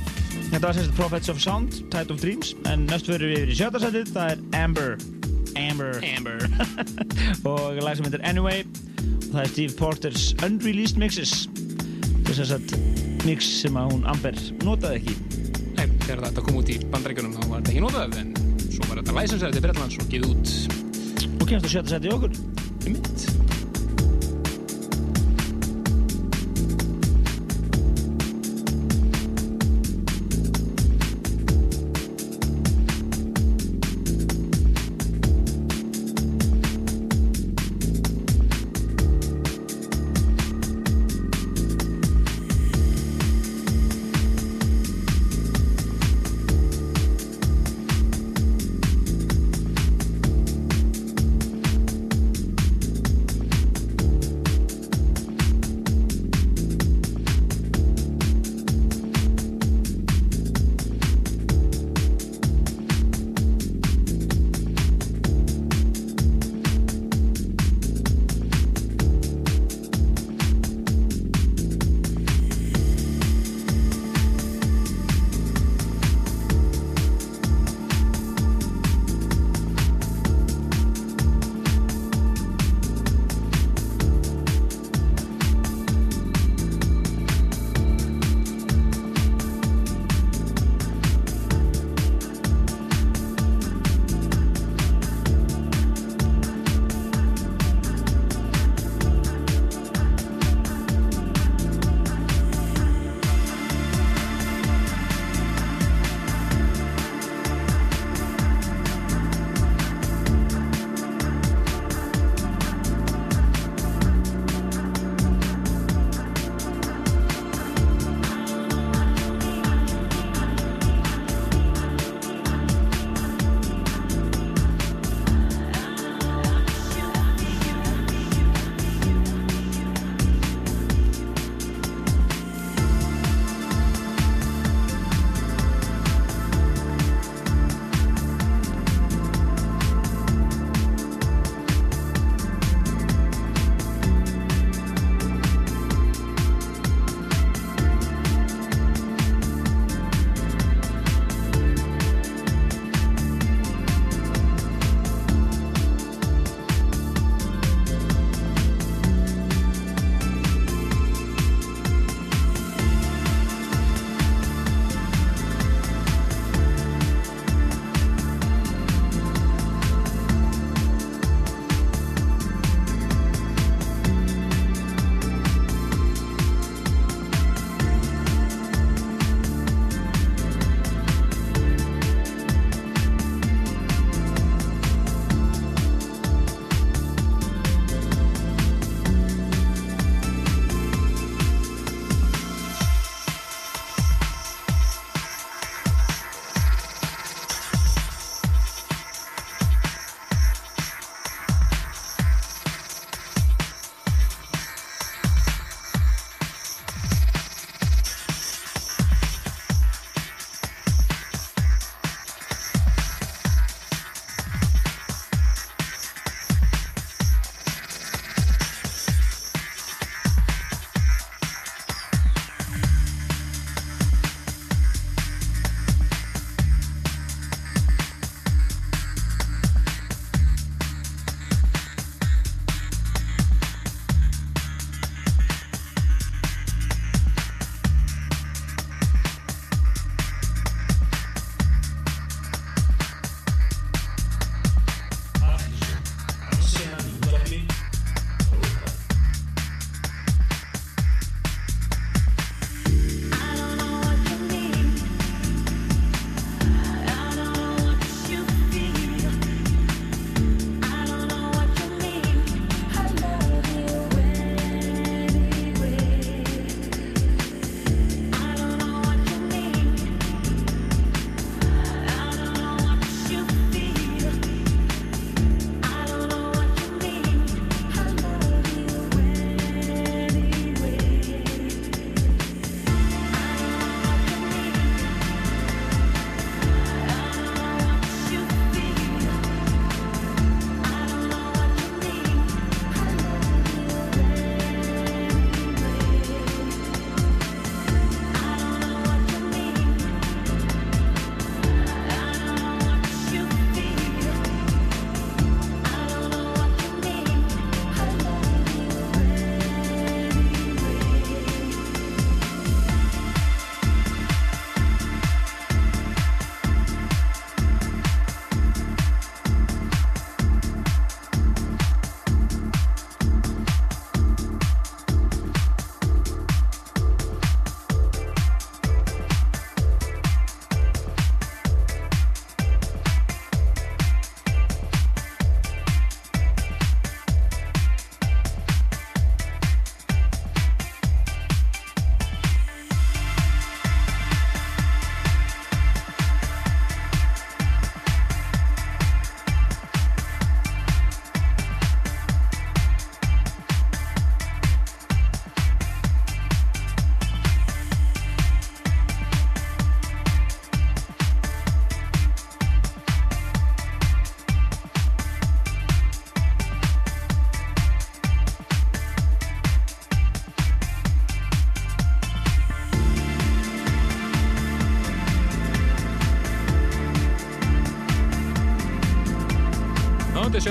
Þetta var sérst Prophets of Sound, Tide of Dreams en næst fyrir við við í sjötta setið það er Amber. Amber. Amber. Og lag sem heitir Anyway og það er Steve Porters Unreleased Mixes. Þetta er sérst mix sem að hún Amber notaði ekki. Nei, þegar þetta kom út í bandaríkjunum þá var þetta ekki notað en svo var þetta læsensæði til Bretlands og gefið út. Og kemst setið í okkur. Í mitt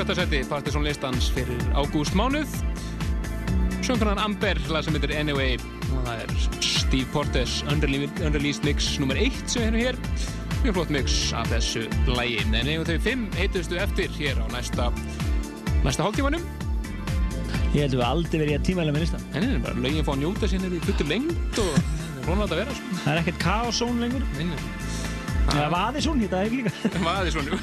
sjötta seti Partiðsson listans fyrir ágúst mánuð. Söngunan Amber, lag sem heitir Anyway. Og það er Steve Portes Unreleased Mix nr. 1 sem við erum hér. Mjög flott mix af þessu lagi. En eigum þau fimm heitustu eftir hér á næsta, næsta hálftímanum. Ég held að við aldrei verið í að tímæla með listan. En það er bara lögin fá að njóta sín í fullu lengt og rónað að vera. Sko. Það er ekkert kaosón lengur. Það vaði svona, þetta er ekki líka. Vaði svona, jú.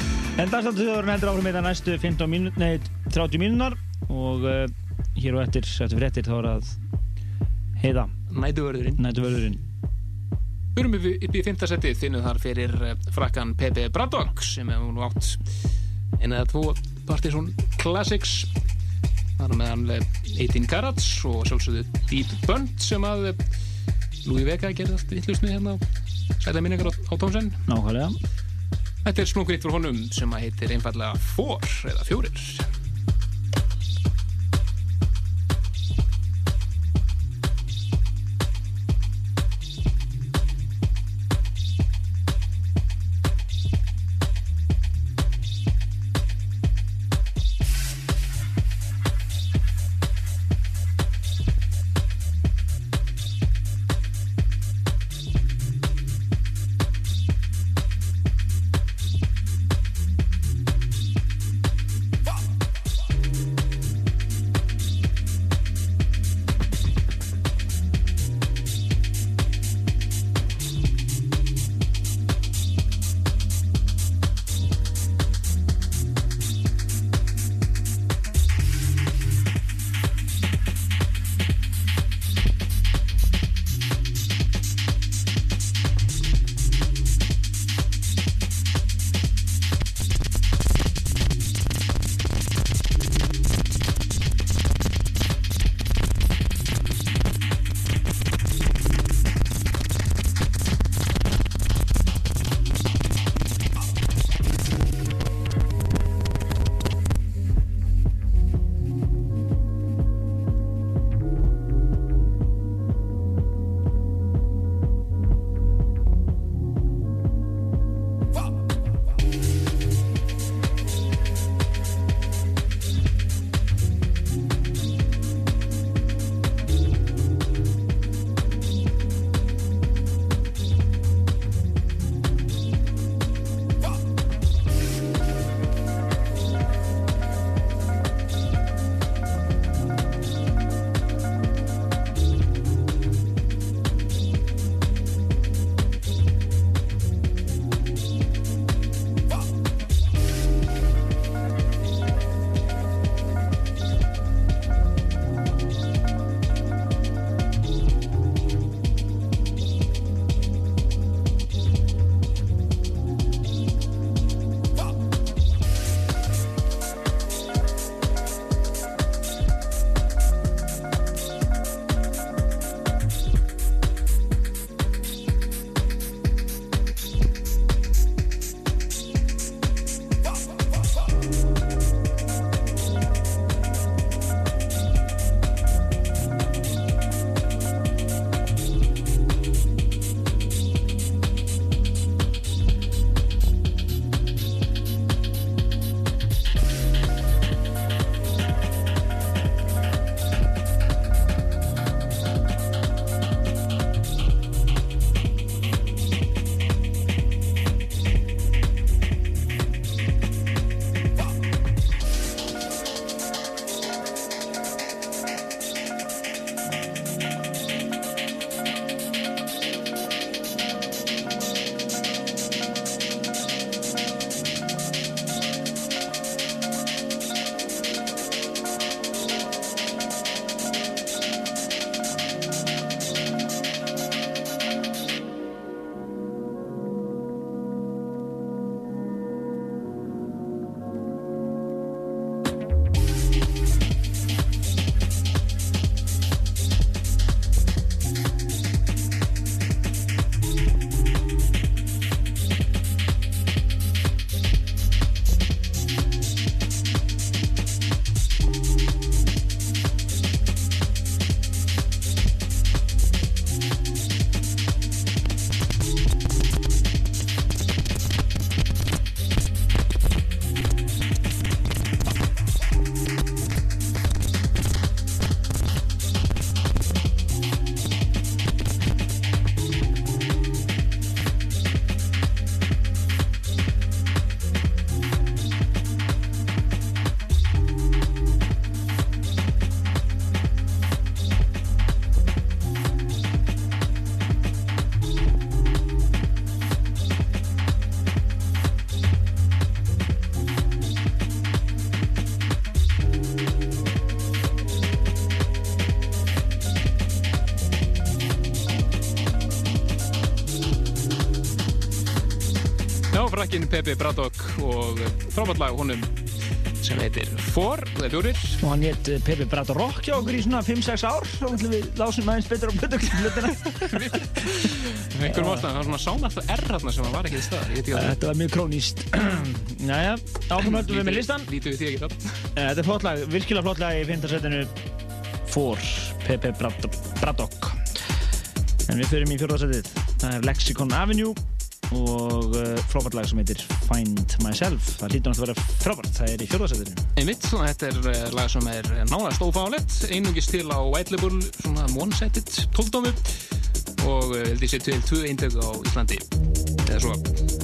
En dagstaldsöðurinn heldur áfram með það næstu 15 mínútur, nei 30 mínúnar og uh, hér og eftir, eftir fréttir þá er að heiða. Nætuvörðurinn. Nætuvörðurinn. Við erum upp í, upp í fymta setið þinnuð þar fyrir eh, frakkan Pepe Braddock sem hefur nú átt eina eða tvo Partiðsson Classics. Það er meðan 18 Carats og sjálfsögðu Deep Bunt sem að eh, Louis Vega gerði allt vittlust með hérna sæta minningar á, á tónsen. Nákvæmlega. Þetta er snúkriðt fyrir honum sem heitir einfallega Four eða Fjórir. Já, frakkin Pepe Braddock og frábært honum sem heitir For, það er fjórir. Og hann hétt eh, Pepe Braddock hjá okkur í svona 5-6 ár og við lásum aðeins betur á blöðugliðlutina. Einhverjum ástæðan, það var svona R hérna sem var ekki í stað. Að Þetta var mjög króníst. Jæja, áframöldum við með listan. Lítið við því ekki það. Eh, Þetta er flott lag, virkilega flott lag í 5. setinu For Pepe Braddock. En við förum í 4. setið. Það er Lexicon Avenue og uh, frábært lag sem heitir Find Myself. Það hlýtur náttúrulega að vera frábært. Það er í 4. setinu. Einmitt, þetta er eh, lag sem er nánast ófálegt, einungis til á White Label, svona one-setted 12 og eh, held ég sé til tvö eindöku á Íslandi eða svo.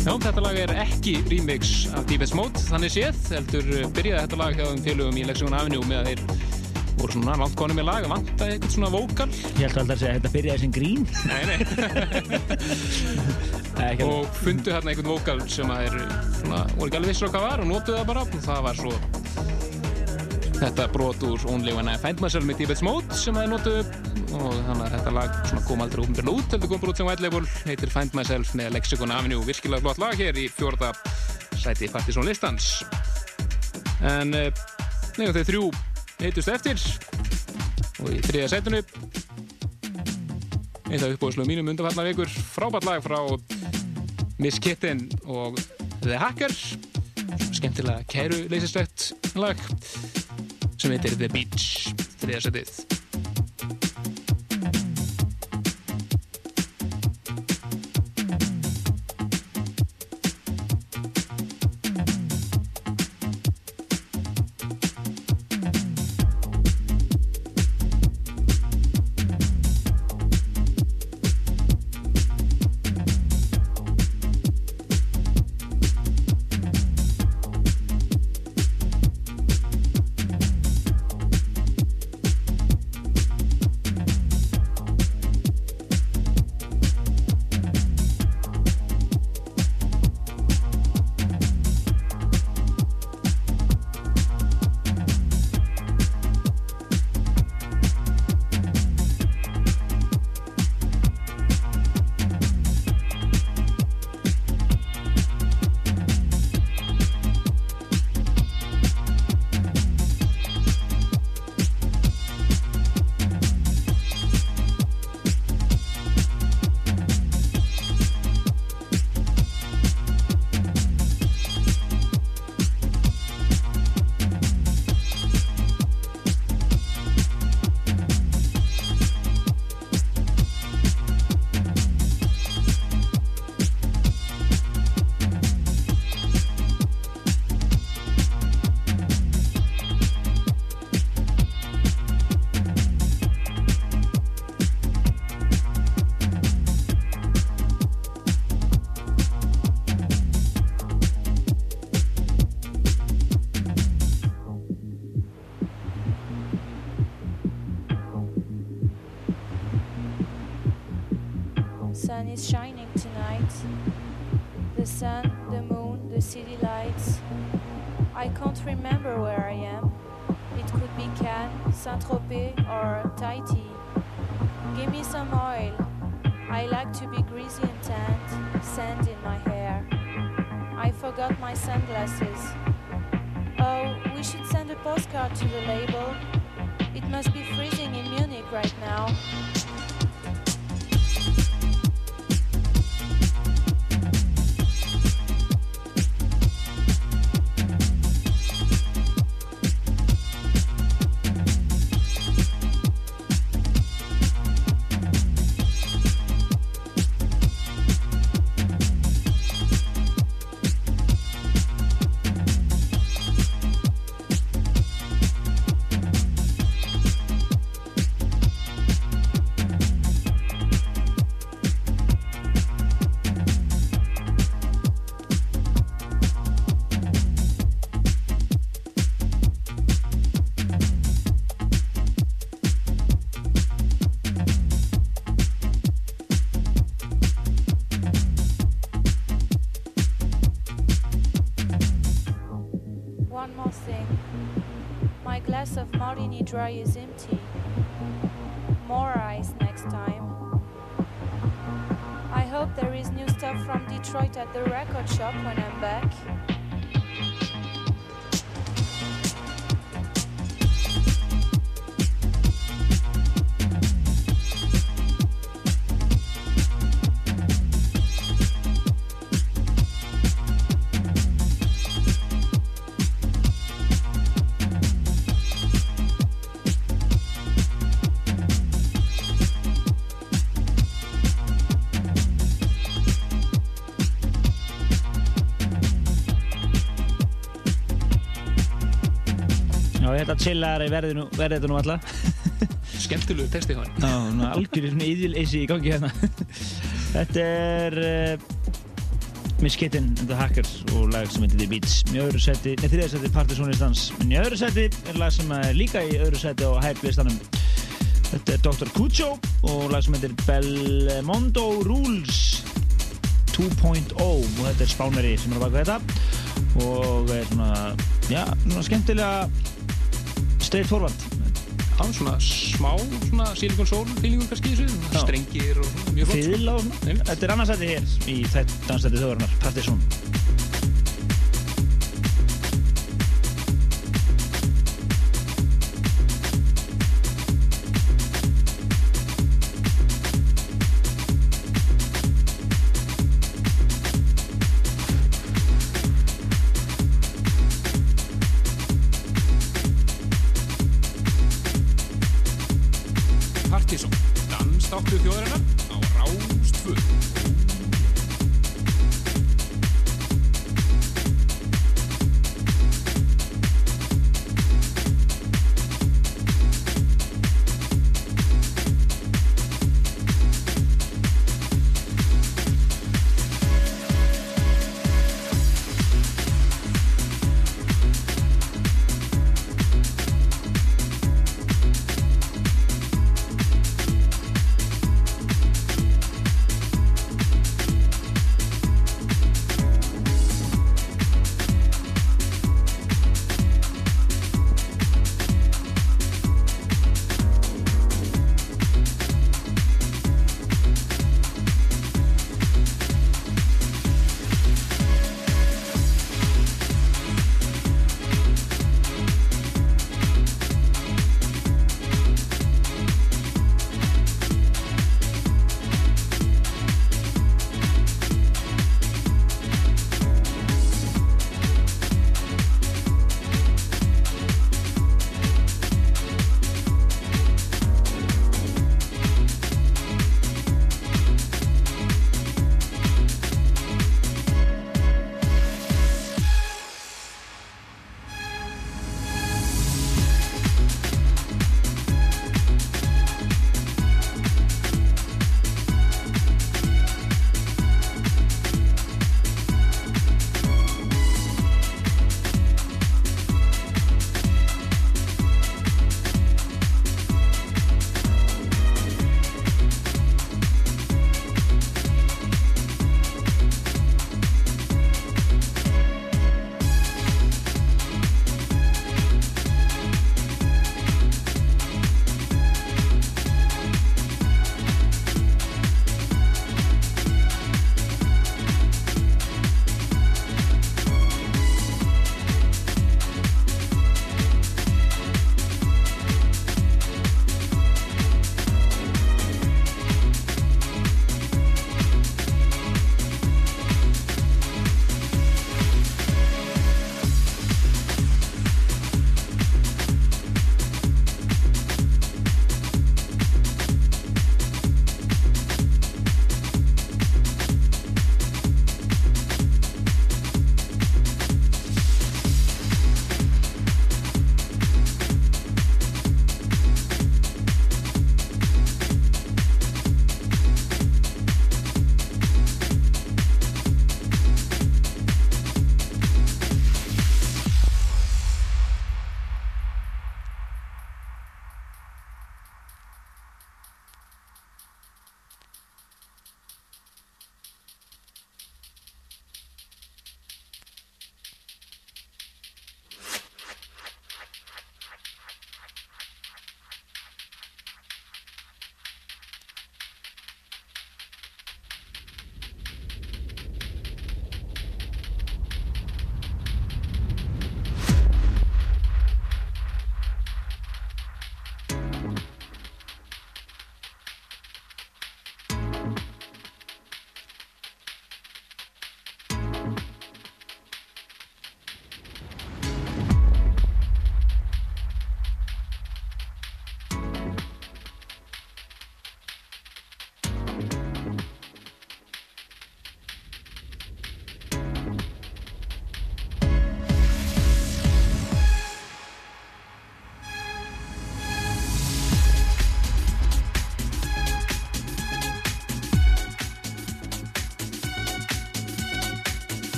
Já, þetta lag er ekki remix af Deepest Mode, þannig séð, heldur uh, byrjaði þetta lag hjá þeim félögum í Lexicon Avenue með að þeir voru svona langt konum með lag, vantaði eitthvað svona vókal. Ég held alltaf að segja þetta byrjaði sem grín. Nei, nei. og fundu hérna einhvern vókal sem að þeir svona, voru ekki alveg á hvað var og notuðu það bara og það var svo þetta brot úr Only When I Find Myself með Deepest Mode sem þeir notuðu og þannig að þetta lag kom aldrei ofnbjörn út heldur kom bara út sem label heitir Find Myself með Lexicon Avenue virkilega flott lag hér í fjórða sæti Partisan listans. En uh, nefnum þau þrjú heitust eftir og í þriða sætunu eitt af uppbóðslu mínum undanfarnar vikur frábært lag frá Miss Kitten og The Hacker skemmtilega kæru leysislegt lag sem heitir The Beach þriða sætið Já, ég held að chillar verði nú, verði þetta nú alla. Skemmtilegu texti hann. Já, svona algjörður svona íðjuleysi í gangi hérna. þetta er uh, Miss Kitten and the Hackers og lag sem heitir The Beats. Í öðru seti, nei þriðja seti Partisanistans. En í öðru seti er lag sem er líka í öðru seti á Hype-listanum. Þetta er Dr. Cuccio og lag sem heitir Belmondo Rules 2.0 og þetta er Spánveri sem er að baka þetta og er svona, já, svona skemmtilega straight forward Já, svona smá, svona silikon sól feelingur kannski þessu, strengir og mjög flott. Fiðla og svona. Þetta er annarsætti hér í þetta dansætti þjóðarinnar, Partisan.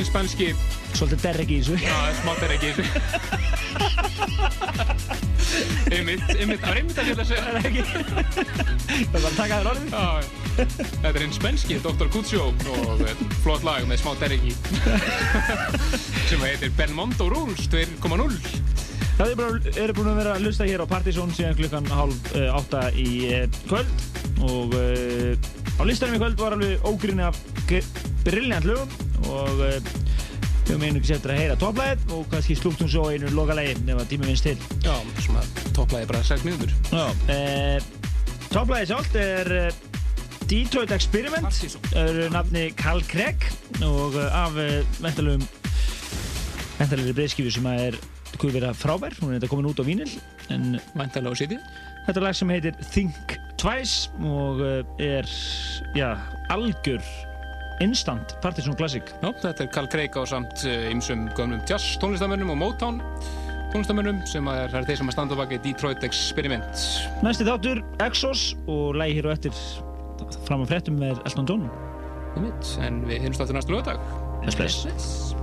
Einn spænski. Svolítið derrek í þessu. Já, smá derrek í þessu. Einmitt, einmitt, það er einmitt að að segja Það er ekki. Það er bara að taka þér orðið. Já, þetta er einn spænski, Dr. Kutsjó og eh, flott lag með smá derrek í sem heitir Belmondo Rules 2.0 Það er eru búin að vera að lusta hér á Partizón síðan klukkan hálf uh, átta í uh, kvöld. Og uh, á listanum í kvöld var alveg ógrinni af brilljant lögum. Og við höfum einhverjum settur að heyra topplæðið og kannski slúkt hún svo einu lokalagi ef að tími vinst til. Já, svona topplæði bara 6 mínútur. Já, uh, topplæðið sjálft er uh, Detroit Experiment, er nafni Carl Craig og uh, af ventalugum ventalugri breyðskifu sem að er hvað vera frábær, hún er þetta komin út á vínil en Væntalega á sítið Þetta er lag sem heitir Think Twice og er, já, algjör instant Partisan Classic. Já, þetta er Carl Craig á samt ymsum gömlum jazz tónlistamönnum og Motown tónlistamönnum sem er, er þeir sem að standa baki Detroit Experiment. Næsti þáttur, Exos og lægi hér og eftir fram á frettum með Elton John. En við heimst áttur næstu lögadag Þess bless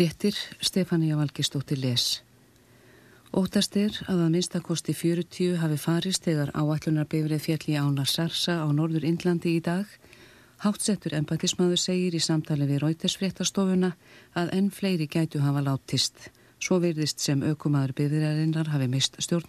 Fréttir Stefania Valgistóttir les. Óttast er að að minnstakosti 40 hafi farist þegar áallunarbefrið fjalli ána Sarsa á norður Indlandi í dag. Hátsettur embætismadur segir í samtali við Rautersfréttastofuna að enn fleiri gætu hafa látist. Svo virðist sem aukumadur bifðirarinnar hafi mist stjórn